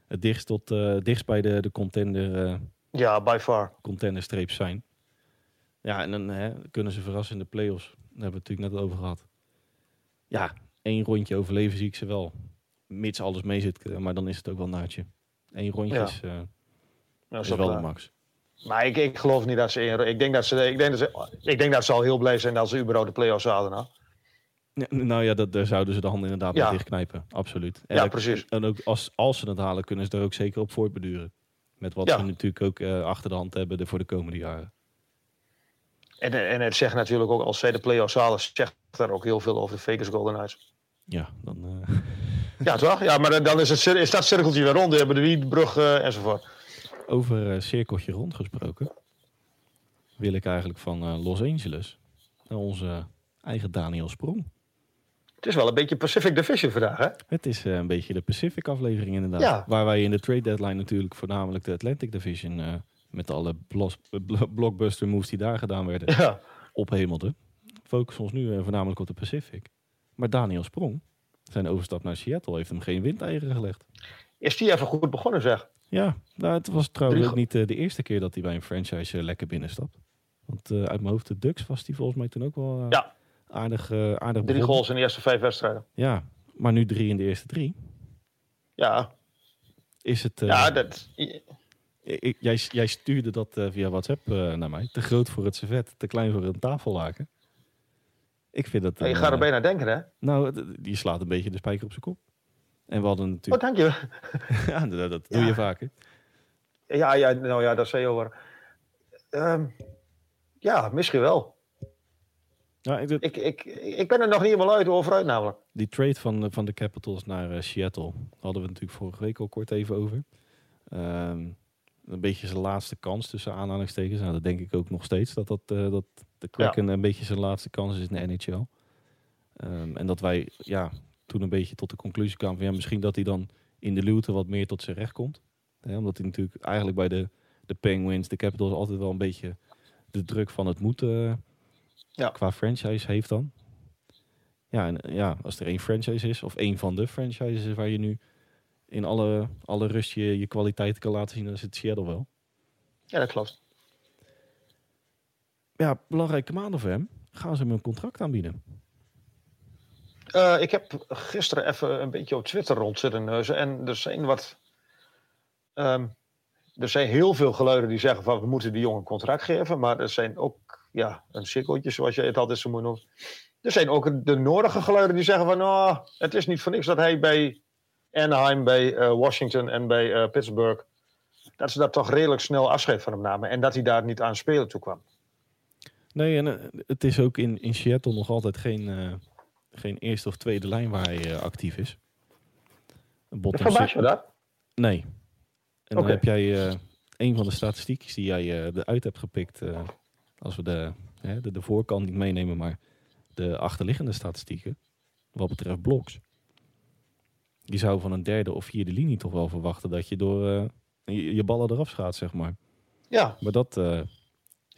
het dichtst, tot, dichtst bij de, de contender, eh Ja, by far. contenderstreep zijn. Ja, en dan hè, kunnen ze verrassen in de playoffs. Daar hebben we het natuurlijk net over gehad. Ja, één rondje overleven zie ik ze wel. Mits alles mee zit, maar dan is het ook wel naadje. Eén rondje Ja. is, Dat is is wel de max. Maar ik, ik geloof niet dat ze in. Ik denk dat ze, ik denk dat ze, ik denk dat ze al heel blij zijn dat ze überhaupt de play-offs hadden. Nou. Ja, nou ja, dat, daar zouden ze de handen inderdaad Ja. dichtknijpen. Absoluut. En Ja, precies. En ook als, als ze het halen, kunnen ze er ook zeker op voortbeduren. Met wat Ja. ze natuurlijk ook eh, achter de hand hebben de, voor de komende jaren. En, en het zegt natuurlijk ook, als zij de play-offs halen, zegt daar ook heel veel over de Vegas Golden Knights. Ja, dan... eh, Ja, toch? Ja, maar dan- is, het, is dat cirkeltje weer rond. Hebben de Wietbrug eh, enzovoort. Over eh, cirkeltje rond gesproken, wil ik eigenlijk van eh, Los Angeles naar onze eigen Daniel Sprong. Het is wel een beetje Pacific Division vandaag, hè? Het is eh, een beetje de Pacific aflevering inderdaad. Ja. Waar wij in de trade deadline natuurlijk voornamelijk de Atlantic Division eh, met alle blos- blockbuster moves die daar gedaan werden Ja. ophemelden. Focussen ons nu eh, voornamelijk op de Pacific. Maar Daniel Sprong, zijn overstap naar Seattle, heeft hem geen windeieren gelegd. Is die even goed begonnen, zeg? Ja, nou, het was trouwens ook niet de eerste keer dat hij bij een franchise lekker binnenstapt. Want uit mijn hoofd, de Ducks was hij volgens mij toen ook wel Ja. Aardig, eh aardig Drie goals in de eerste vijf wedstrijden. Ja, maar nu drie in de eerste drie. Ja, Is het, eh, ja dat, ik- jij, jij stuurde dat eh, via WhatsApp naar mij. Te groot voor het servet, te klein voor een tafellaken. Ik vind dat... je gaat er bijna denken, hè? Nou, die slaat een beetje de spijker op zijn kop. En we hadden Oh, natuurlijk... dank je. ja, dat, dat doe je vaker. Ja, ja, nou ja, dat zei je over. Ehm, ja, misschien wel. Ja, ik, Ik, ik, ik ben er nog niet helemaal uit over uit, namelijk. Die trade van, eh, van de Capitals naar eh, Seattle hadden we natuurlijk vorige week al kort even over. Ehm, een beetje zijn laatste kans tussen aanhalingstekens. Nou, dat denk ik ook nog steeds. Dat, dat, eh, dat de Kraken een beetje zijn laatste kans is in de NHL. Ehm, en dat wij ja, toen een beetje tot de conclusie kwamen van ja, misschien dat hij dan in de luwte wat meer tot zijn recht komt. Omdat hij natuurlijk eigenlijk bij de, de Penguins, de Capitals altijd wel een beetje de druk van het moeten Ja. qua franchise heeft dan. Ja, en eh, ja, als er één franchise is, of één van de franchises is waar je nu in alle, alle rust je, je kwaliteiten kan laten zien, dan is het Seattle wel. Ja, dat klopt. Ja, belangrijke maanden voor hem. Gaan ze hem een contract aanbieden? Eh, ik heb gisteren even een beetje op Twitter rond zitten neuzen. En er zijn wat. ehm, er zijn heel veel geluiden die zeggen van we moeten die jongen een contract geven. Maar er zijn ook ja, een cirkeltje, zoals jij het altijd zo mooi noemt. Er zijn ook de nodige geluiden die zeggen van oh, het is niet voor niks dat hij bij Anaheim, bij eh, Washington en bij eh, Pittsburgh. Dat ze daar toch redelijk snel afscheid van hem namen. En dat hij daar niet aan spelen toe kwam. Nee, en eh, het is ook in, in Seattle nog altijd geen, geen eerste of tweede lijn waar hij actief is. Verbaas je dat? Nee. En dan heb jij een van de statistiekjes die jij eruit hebt gepikt. Als we de, hè, de, de voorkant niet meenemen, maar de achterliggende statistieken. Wat betreft bloks. Je zou van een derde of vierde linie toch wel verwachten dat je door eh, je, je ballen eraf gaat, zeg maar. Ja, Maar dat eh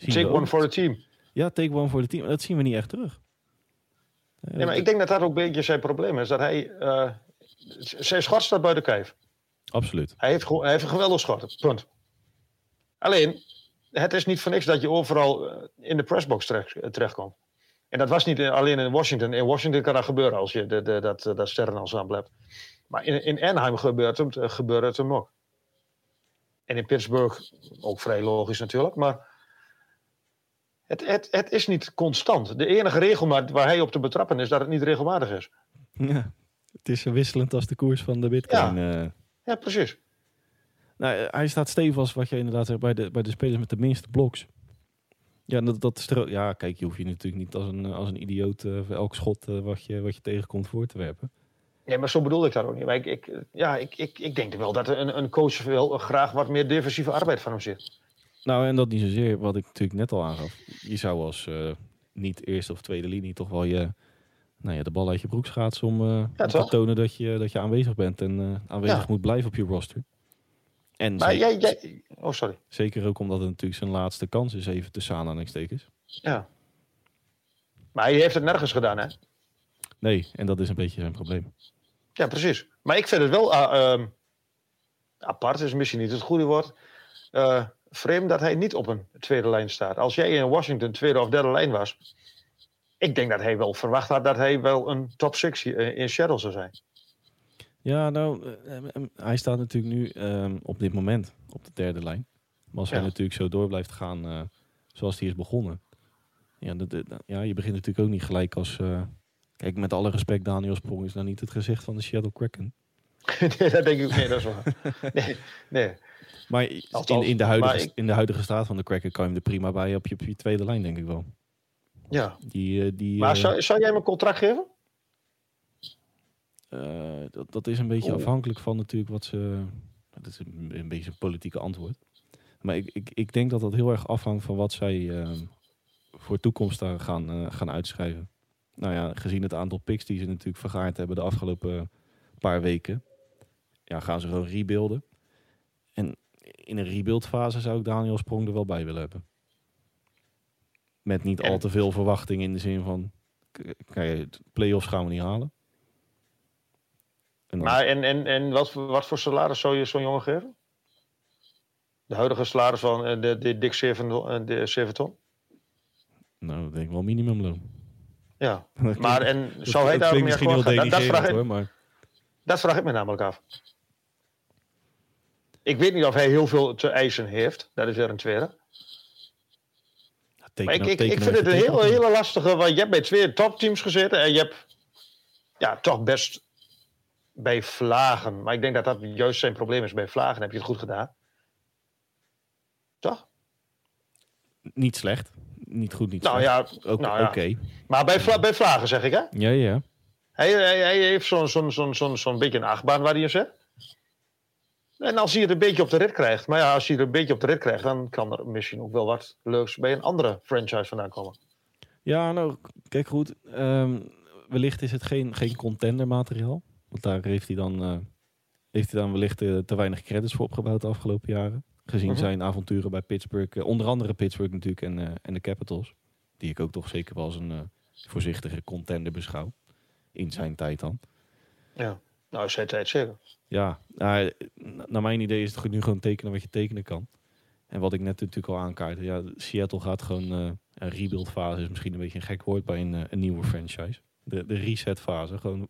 take one for the team. Ja, take one voor de team. Dat zien we niet echt terug. Nee, maar ik denk dat dat ook een beetje zijn probleem is. Dat hij. z- zijn schot staat buiten kijf. Absoluut. Hij heeft, hij heeft een geweldig schot. Punt. Alleen, het is niet voor niks dat je overal eh, in de pressbox terecht, eh, terechtkomt. En dat was niet eh, alleen in Washington. In Washington kan dat gebeuren als je de, de, dat, dat sterrenensemble hebt. Maar in, in Anaheim gebeurt het, gebeurt het hem ook. En in Pittsburgh ook vrij logisch natuurlijk. Maar het, het, het is niet constant. De enige regelmaat waar hij op te betrappen is dat het niet regelmatig is. Ja, het is zo wisselend als de koers van de bitcoin. Ja, precies. Nou, eh, hij staat stevig, wat je inderdaad zegt, bij de, bij de spelers met de minste bloks. Ja, dat, dat stro- ja, kijk, je hoeft je natuurlijk niet als een, eh, als een idioot eh, voor elk schot wat, je, wat je tegenkomt voor te werpen. Nee, maar zo bedoel ik dat ook niet. Maar ik, ik, ja, ik, ik, ik denk wel dat een, een coach wel graag wat meer defensieve arbeid van hem ziet. Nou, en dat niet zozeer, wat ik natuurlijk net al aangaf. Je zou als niet eerste of tweede linie toch wel je, nou ja, de bal uit je broek schaatsen om, om te tonen dat je, dat je aanwezig bent en aanwezig Ja. moet blijven op je roster. En Maar zeker, jij, jij... Oh, sorry. zeker ook omdat het natuurlijk zijn laatste kans is, even tussen aanhalingstekens. Ja. Maar hij heeft het nergens gedaan, hè? Nee, en dat is een beetje zijn probleem. Ja, precies. Maar ik vind het wel ah, ehm, apart, is misschien niet het goede woord. eh, vreemd dat hij niet op een tweede lijn staat. Als jij in Washington tweede of derde lijn was... Ik denk dat hij wel verwacht had dat hij wel een top 6 in Seattle zou zijn. Ja, nou, eh, eh, eh, hij staat natuurlijk nu ehm, op dit moment op de derde lijn. Maar als hij natuurlijk zo door blijft gaan zoals hij is begonnen. Ja, dat, dat- ja, je begint natuurlijk ook niet gelijk als... kijk, met alle respect, Daniel Sprong is nou niet het gezicht van de Seattle Kraken. nee, dat denk ik nee, dat is waar. Nee, nee. Maar in, de huidige, maar ik- in de huidige staat van de Kraken kan je hem er prima bij op je, op je tweede lijn, denk ik wel. Ja. Die, die, Maar zou, zou jij hem een contract geven? Eh, dat, dat is een beetje Oeh. afhankelijk van natuurlijk wat ze. Dat is een, een beetje een politieke antwoord. Maar ik, ik, ik denk dat dat heel erg afhangt van wat zij ehm, voor toekomst daar gaan, eh, gaan uitschrijven. Nou ja, gezien het aantal picks die ze natuurlijk vergaard hebben de afgelopen paar weken, ja, gaan ze gewoon rebuilden. En in een rebuildfase zou ik Daniel Sprong er wel bij willen hebben. Met niet al te veel verwachting in de zin van, kijk, play-offs gaan we niet halen. En dan- Maar en, en, en wat, voor- wat voor salaris zou je zo'n jongen geven? De huidige salaris van eh, de, de Dick 7, eh, de 7 ton? Nou, ik denk wel minimumloon. Ja. Dat Maar en dat- zou hij dat daar meer misschien heel akkoord gaan? Dat, dat, vraag ik, hoor, maar dat vraag ik me namelijk af. Ik weet niet of hij heel veel te eisen heeft. Dat is weer een tweede. Maar ik, nou- ik, ik nou vind het een teken. hele lastige. Want je hebt bij twee topteams gezeten. En je hebt ja, toch best bij Vlagen. Maar ik denk dat dat juist zijn probleem is. Bij Vlagen heb je het goed gedaan. Toch? Niet slecht. Niet goed, niet Nou slecht. ja, Ook- nou ja. Oké. maar bij, Vla- bij Vlagen zeg ik hè. Ja, ja. Hij, hij, hij heeft zo'n zo'n zo'n zo'n zo'n beetje een achtbaan waar hij in zit. En als hij het een beetje op de rit krijgt. Maar ja, als hij het een beetje op de rit krijgt. Dan kan er misschien ook wel wat leuks bij een andere franchise vandaan komen. Ja, nou, kijk goed. ehm, wellicht is het geen, geen contender materiaal. Want daar heeft hij dan, eh, heeft hij dan wellicht eh, te weinig credits voor opgebouwd de afgelopen jaren. Gezien Mhm. zijn avonturen bij Pittsburgh. eh, onder andere Pittsburgh natuurlijk en, en de Capitals. Die ik ook toch zeker wel als een voorzichtige contender beschouw. In zijn tijd dan. Ja. Nou, is hij tijd zeker. Ja, nou, na- naar mijn idee is het goed nu gewoon tekenen wat je tekenen kan. En wat ik net natuurlijk al aankaartte. Ja, Seattle gaat gewoon... eh een rebuild fase is misschien een beetje een gek woord bij een, een nieuwe franchise. De, de resetfase. Gewoon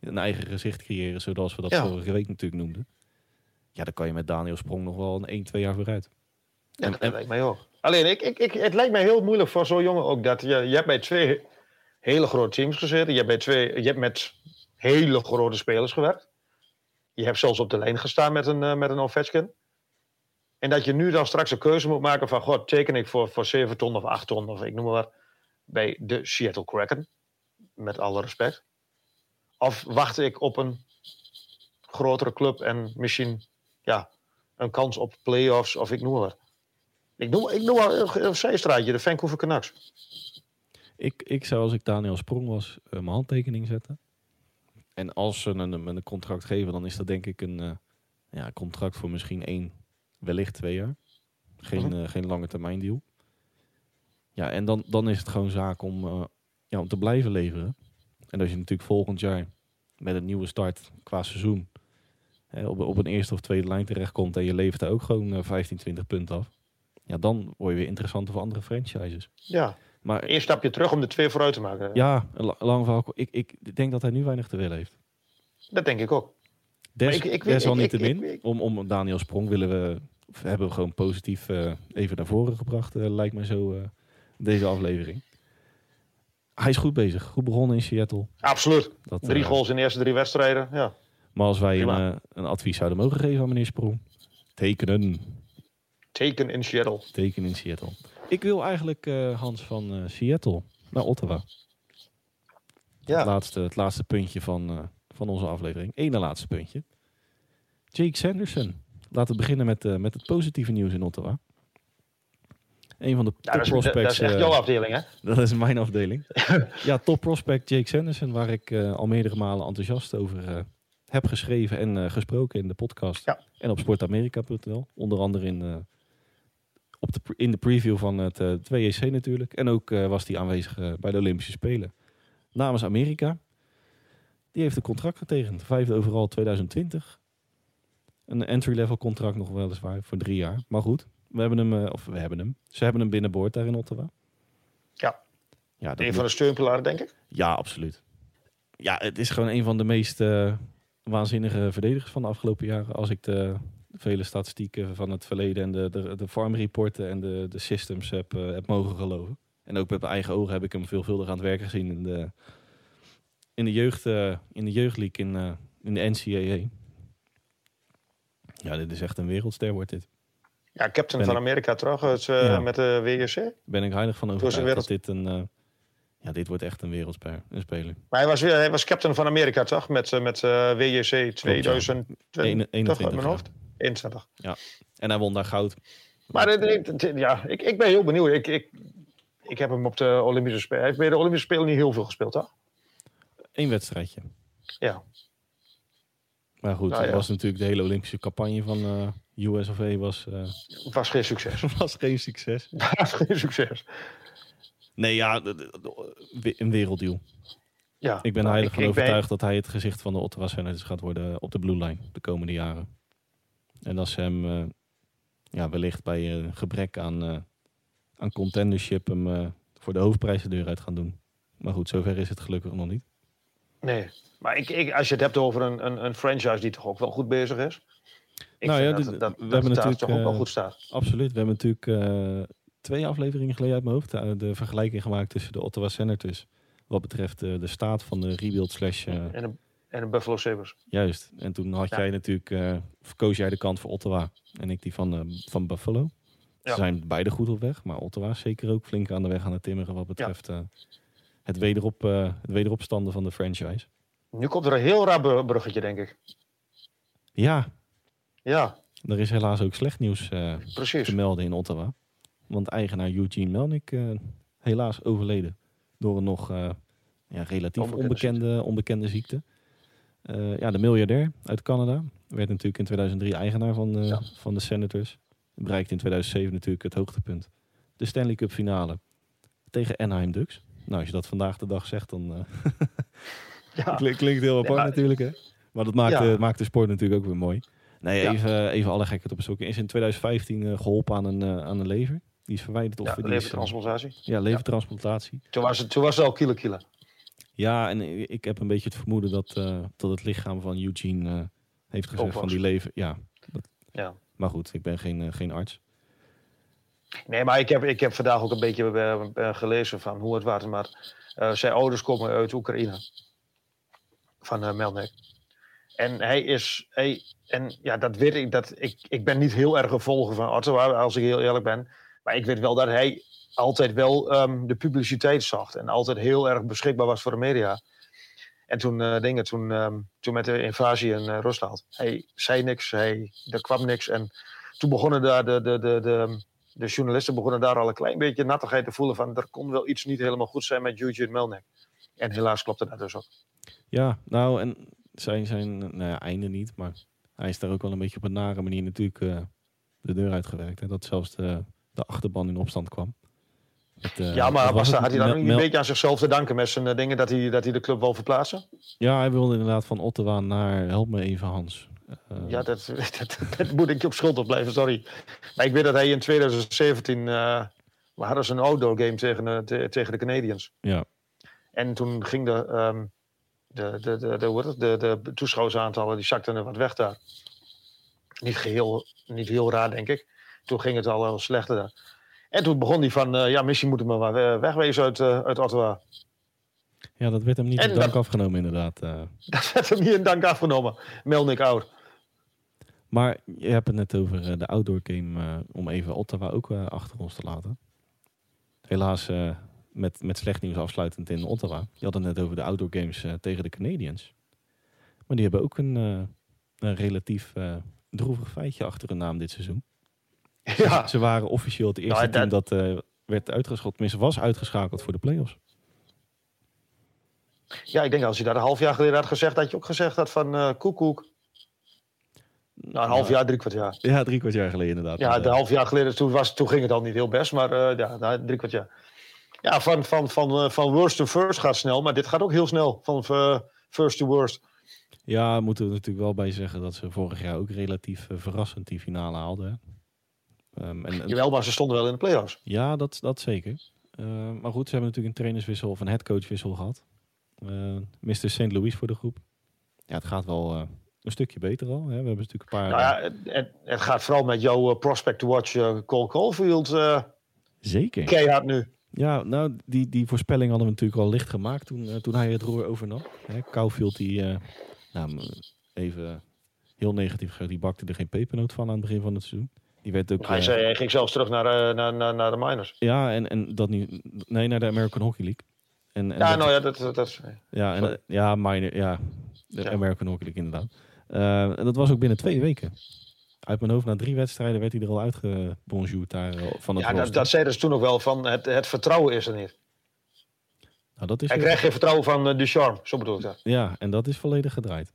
een eigen gezicht creëren, zoals we dat Ja. vorige week natuurlijk noemden. Ja, dan kan je met Daniel Sprong nog wel een 1, 2 jaar vooruit. Ja, En- dat en- lijkt mij ook. Alleen, ik, ik, ik, het lijkt mij heel moeilijk voor zo'n jongen ook. Dat je, je hebt bij twee hele grote teams gezeten. Je hebt, bij twee, je hebt met hele grote spelers gewerkt. Je hebt zelfs op de lijn gestaan met een, eh, met een Ovechkin. En dat je nu dan straks een keuze moet maken van... God, teken ik voor, voor 7 ton of 8 ton of ik noem maar wat... bij de Seattle Kraken. Met alle respect. Of wacht ik op een grotere club en misschien ja, een kans op playoffs of ik noem maar. Ik noem, ik noem maar een- zijstraatje, de Vancouver Canucks. Ik, ik zou als ik Daniel Sprong was, eh, mijn handtekening zetten. En als ze een, een, een contract geven, dan is dat denk ik een eh, ja, contract voor misschien één, wellicht twee jaar. Geen, Mhm. eh, geen lange termijn deal. Ja, en dan, dan is het gewoon zaak om, ja, om te blijven leveren. En als je natuurlijk volgend jaar met een nieuwe start qua seizoen hè, op, op een eerste of tweede lijn terechtkomt en je levert daar ook gewoon eh, 15, 20 punten af. Ja, dan word je weer interessanter voor andere franchises. Ja, Maar eerst stapje terug om de twee vooruit te maken. ja, een lang verhaal. Ik, ik denk dat hij nu weinig te willen heeft. Dat denk ik ook. Des, ik- ik weet- desalniettemin, ik- ik- ik- om, om Daniel Sprong willen we, hebben we gewoon positief eh, even naar voren gebracht, eh, lijkt mij zo, eh, deze aflevering. Hij is goed bezig, goed begonnen in Seattle. Absoluut. Dat, Drie eh, goals in de eerste drie wedstrijden. Ja. Maar als wij een, eh, een advies zouden mogen geven aan meneer Sprong, tekenen, Teken in Seattle. teken in Seattle. Ik wil eigenlijk, eh, Hans, van eh, Seattle naar Ottawa. Het, Ja. laatste, het laatste puntje van, eh, van onze aflevering. Eén laatste puntje. Jake Sanderson. Laten we beginnen met, eh, met het positieve nieuws in Ottawa. Een van de top prospects. dat is echt eh, jouw afdeling, hè? dat is mijn afdeling. ja, top prospect Jake Sanderson, waar ik eh, al meerdere malen enthousiast over eh, heb geschreven en gesproken in de podcast. Ja. En op sportamerika.nl. Onder andere in, op de, in de preview van het eh 2EC natuurlijk. En ook was hij aanwezig bij de Olympische Spelen. Namens Amerika. Die heeft een contract getekend. Vijfde overal 2020. Een entry-level contract nog weliswaar voor drie jaar. Maar goed, we hebben hem, eh, of we hebben hem. Ze hebben hem binnenboord daar in Ottawa. Ja. Ja, Een moet- van de steunpilaren, denk ik. ja, absoluut. Ja, het is gewoon een van de meest eh, waanzinnige verdedigers van de afgelopen jaren. Als ik de vele statistieken van het verleden en de, de, de farm reporten en de, de systems heb, eh, heb mogen geloven. En ook met mijn eigen ogen heb ik hem veelvuldig aan het werk gezien in de, in de, jeugd, in de jeugdleague in, in de NCAA. Ja, dit is echt een wereldster wordt dit. Ja, captain Ben van ik- Amerika het, eh, Ja. met de WJC. Ben ik heilig van overtuigd wereld- dat dit een... eh, ja, dit wordt echt een wereldsper, een speler. Maar hij was, weer, hij was captain van Amerika, toch? Met, eh, met eh, WJC 2020 Ene- uit 21 mijn hoofd. 21. En hij won daar goud. Maar eh, ja, ik, ik ben heel benieuwd. Ik, ik, ik heb hem op de Olympische Spelen... Hij heeft bij de Olympische Spelen niet heel veel gespeeld, toch? Eén wedstrijdje. Ja. Maar goed, Nou ja. was natuurlijk de hele Olympische campagne van eh US of A was, eh, Het was geen succes. was geen succes. Was geen succes. Nee, ja, de- de- de- een werelddeal. Ja. Ik ben Nou, heilig van ben- overtuigd dat hij het gezicht van de Ottawa Senators gaat worden op de blue line de komende jaren. En dat ze hem eh, ja, wellicht bij eh, gebrek aan, eh, aan contendership hem eh, voor de hoofdprijs de deur uit gaan doen. Maar goed, zover is het gelukkig nog niet. Nee. Maar ik, ik, als je het hebt over een, een, een franchise die toch ook wel goed bezig is. Ik Nou vind ja, dat, dit- dat, we dat, hebben natuurlijk, toch ook wel eh, goed staat. Absoluut. We hebben natuurlijk eh, twee afleveringen geleden uit mijn hoofd eh, de vergelijking gemaakt tussen de Ottawa Senators. Wat betreft de staat van de rebuild slash En de, en de Buffalo Sabres. Juist. En toen had Ja. jij natuurlijk, of koos jij de kant voor Ottawa en ik die van, van Buffalo. Ze Ja. zijn beide goed op weg, maar Ottawa is zeker ook flink aan de weg aan het timmeren wat betreft het, wederop, eh, het wederopstanden van de franchise. Nu komt er een heel raar br- bruggetje, denk ik. Ja, Ja, er is helaas ook slecht nieuws eh, te melden in Ottawa. Want eigenaar Eugene Melnick eh, helaas overleden door een nog eh, ja, relatief Onbekende onbekende, onbekende ziekte. Eh, ja, de miljardair uit Canada werd natuurlijk in 2003 eigenaar van, eh, Ja. van de Senators. Bereikte in 2007 natuurlijk het hoogtepunt. De Stanley Cup finale tegen Anaheim Ducks. Nou, als je dat vandaag de dag zegt, dan eh, Ja. klink- klinkt heel apart natuurlijk. Hè? Maar dat maakt, Ja. de, maakt de sport natuurlijk ook weer mooi. Nee, even, even alle gekheid op stokje. Is in 2015 eh, geholpen aan een, eh, aan een lever. Die is verwijderd. Of Ja, eh, levertransplantatie. ja, levertransplantatie. Toen was het, toen was het al kilo kilo. Ja, en ik heb een beetje het vermoeden dat, eh, dat het lichaam van Eugene eh, heeft gezegd van die leven. Ja, Ja. maar goed, ik ben geen, eh, geen arts. Nee, maar ik heb, ik heb vandaag ook een beetje eh, eh, gelezen van hoe het was. Maar eh, zijn ouders komen uit Oekraïne. Van eh Melnik. En hij is. Hij, en ja, dat weet ik. Dat, ik, ik ben niet heel erg een volger van Ottawa, als ik heel eerlijk ben. Maar ik weet wel dat hij altijd wel ehm, de publiciteit zocht. En altijd heel erg beschikbaar was voor de media. En toen, dingen, toen, ehm, toen met de invasie in Rusland. Hij zei niks, hij, er kwam niks. En toen begonnen daar de, de, de, de, de journalisten begonnen daar al een klein beetje nattigheid te voelen van er kon wel iets niet helemaal goed zijn met Eugene Melnick. En helaas klopte dat dus ook. Ja, nou, en zijn, zijn nou ja, einde niet, maar hij is daar ook wel een beetje op een nare manier natuurlijk eh, de deur uitgewerkt. Hè? Dat zelfs de, de achterban in opstand kwam. Het, eh, ja, maar was, had hij dan een beetje aan zichzelf te danken met zijn eh, dingen dat hij, dat hij de club wil verplaatsen? Ja, hij wilde inderdaad van Ottawa naar, help me even Hans. Eh, Ja, dat, dat, dat moet ik je op schuld blijven, sorry. Maar ik weet dat hij in 2017, eh we hadden ze een outdoor game tegen, de- te- tegen de Canadiens. ja. En toen ging de, ehm, de, de, de, de, de, de toeschouwersaantallen, die zakten er wat weg daar. Niet geheel, niet heel raar, denk ik. Toen ging het al wel slechter daar. En toen begon hij van, eh, ja, misschien moeten we maar we- wegwezen uit, eh, uit Ottawa. ja, dat werd hem niet En in dank dat- afgenomen inderdaad. eh. Dat werd hem niet in dank afgenomen. Melnik oud. Maar je hebt het net over eh, de outdoor game, eh, om even Ottawa ook eh, achter ons te laten. Helaas met, met slecht nieuws afsluitend in Ottawa. Je had het net over de outdoor games tegen de Canadiens. Maar die hebben ook een, een relatief droevig feitje achter hun naam dit seizoen. Ja, Ze waren officieel het eerste Nou, team dat werd uitgeschakeld, tenminste was uitgeschakeld voor de play-offs. ja, ik denk als je dat een half jaar geleden had gezegd, had je ook gezegd dat van eh koekoek. Nou, een half jaar, drie kwart jaar. Ja, drie kwart jaar geleden inderdaad. Ja, een half jaar geleden, toen, was, toen ging het al niet heel best, maar eh, ja, na drie kwart jaar. Ja, van, van, van, eh, van worst to first gaat snel, maar dit gaat ook heel snel. Van eh, first to worst. Ja, moeten we natuurlijk wel bij zeggen dat ze vorig jaar ook relatief verrassend die finale haalden. Ehm, en, Jawel, maar ze stonden wel in de play-offs. ja, dat, dat zeker. Eh, maar goed, ze hebben natuurlijk een trainerswissel of een headcoachwissel gehad. Eh Mr. St. Louis voor de groep. Ja, het gaat wel een stukje beter al. Hè. We hebben natuurlijk een paar... Nou ja, het, het, het gaat vooral met jouw eh, prospect to watch eh, Cole Caulfield eh zeker. keihard nu. Ja, nou, die, die voorspelling hadden we natuurlijk al licht gemaakt toen, toen hij het roer overnam. Hè, Koufield, die, nou, even heel negatief die bakte er geen pepernoot van aan het begin van het seizoen. Die werd ook... Hij, zei, hij ging zelfs terug naar, naar, naar, naar de minors. Ja, en, en dat niet... Nee, naar de American Hockey League. En, en Ja, dat- nou ja, dat, dat, dat is- ja, en, ja, minor, ja, de Ja. American Hockey League inderdaad. Eh, en dat was ook binnen twee weken. Uit mijn hoofd, na drie wedstrijden werd hij er al uitgebonjourd daar eh, van het ja, dat, dat zeiden ze toen ook wel van het, het vertrouwen is er niet. Nou, dat is Hij krijgt geen vertrouwen van eh, Ducharme, zo bedoel ik dat. Ja, en dat is volledig gedraaid.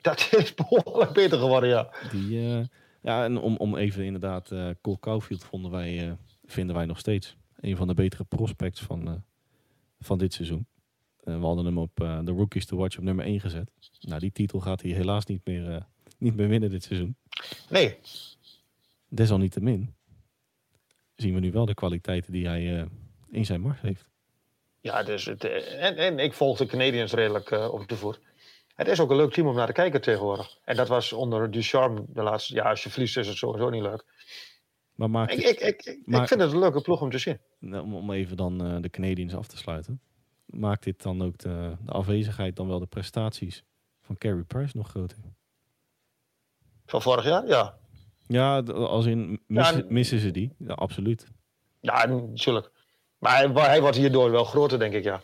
Dat is behoorlijk beter geworden, ja. Die, ja, en om, om even inderdaad, eh Cole Caulfield vonden wij, vinden wij nog steeds een van de betere prospects van, van dit seizoen. Eh, we hadden hem op eh, de Rookies to Watch op nummer 1 gezet. Nou, die titel gaat hij helaas niet meer, eh, niet meer winnen dit seizoen. Nee, Desalniettemin zien we nu wel de kwaliteiten die hij in zijn mars heeft. ja, dus het, en, en ik volg de Canadiens redelijk op de voet. Het is ook een leuk team om naar te kijken tegenwoordig. En dat was onder Ducharme de laatste... Ja, als je verliest is het sowieso niet leuk. Maar maakt Ik, ik, ik, ik, Maar- ik vind het een leuke ploeg om te zien. Nou, om, om even dan de Canadiens af te sluiten. Maakt dit dan ook de, de afwezigheid, dan wel de prestaties van Carey Price nog groter? Van vorig jaar, ja. Ja, als in missen, Ja, en- missen ze die? Ja, absoluut. Ja, natuurlijk. Maar hij, hij wordt hierdoor wel groter, denk ik, ja.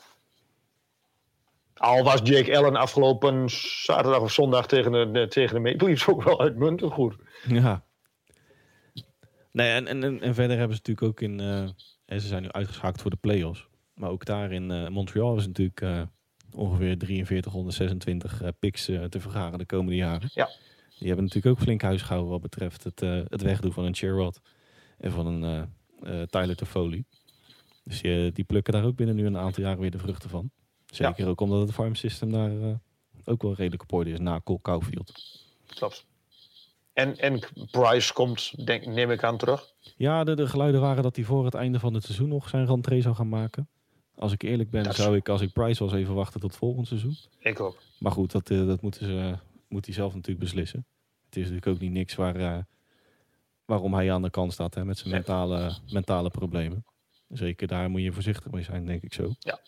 Al was Jake Allen afgelopen zaterdag of zondag tegen de, tegen de Maple Leafs ook wel uitmuntend goed. Ja. Nee, en, en, en en verder hebben ze natuurlijk ook in... eh, hè, ze zijn nu uitgeschakeld voor de play-offs. Maar ook daar in eh, Montreal is natuurlijk eh, ongeveer 4326 eh, picks te vergaren de komende jaren. Ja. Die hebben natuurlijk ook flink huis gehouden wat betreft het, het wegdoen van een Sherrod en van een Tyler Toffoli. Dus die, die plukken daar ook binnen nu een aantal jaren weer de vruchten van. Zeker ook omdat het farm system daar ook wel redelijk op orde is na Cole Caulfield. Klopt. En, en Price komt, denk, neem ik aan, terug. Ja, de, de geluiden waren dat hij voor het einde van het seizoen nog zijn rentree zou gaan maken. Als ik eerlijk ben, Dat zou ik als ik Price was even wachten tot volgend seizoen. Ik ook. Maar goed, dat, eh, dat moeten ze, moet hij zelf natuurlijk beslissen. Het is natuurlijk ook niet niks waar, eh, waarom hij aan de kant staat hè, met zijn mentale, mentale problemen. Zeker daar moet je voorzichtig mee zijn, denk ik zo. Ja.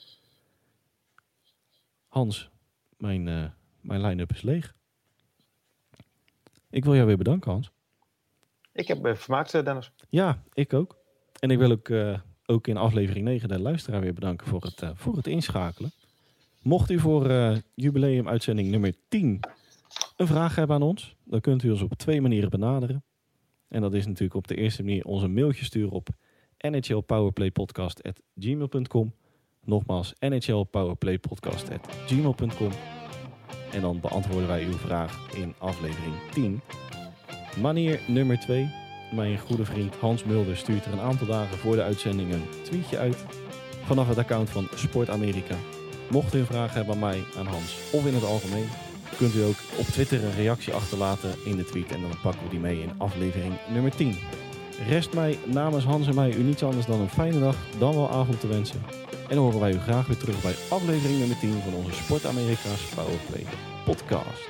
Hans, mijn, eh, mijn line-up is leeg. Ik wil jou weer bedanken, Hans. Ik heb me vermaakt, Dennis. Ja, ik ook. En ik wil ook, ook in aflevering 9 de luisteraar weer bedanken voor het, eh, voor het inschakelen. Mocht u voor eh jubileum-uitzending nummer 10 een vraag hebben aan ons, dan kunt u ons op twee manieren benaderen. En dat is natuurlijk op de eerste manier ons een mailtje sturen op nhlpowerplaypodcast.gmail.com. Nogmaals, nhlpowerplaypodcast.gmail.com. En dan beantwoorden wij uw vraag in aflevering 10. Manier nummer 2. Mijn goede vriend Hans Mulder stuurt er een aantal dagen voor de uitzending een tweetje uit. Vanaf het account van Sport Amerika. Mocht u een vraag hebben aan mij, aan Hans of in het algemeen, kunt u ook op Twitter een reactie achterlaten in de tweet. En dan pakken we die mee in aflevering nummer 10. Rest mij namens Hans en mij u niets anders dan een fijne dag, dan wel avond te wensen. En dan horen wij u graag weer terug bij aflevering nummer 10 van onze Sport Amerika's Powerplay podcast.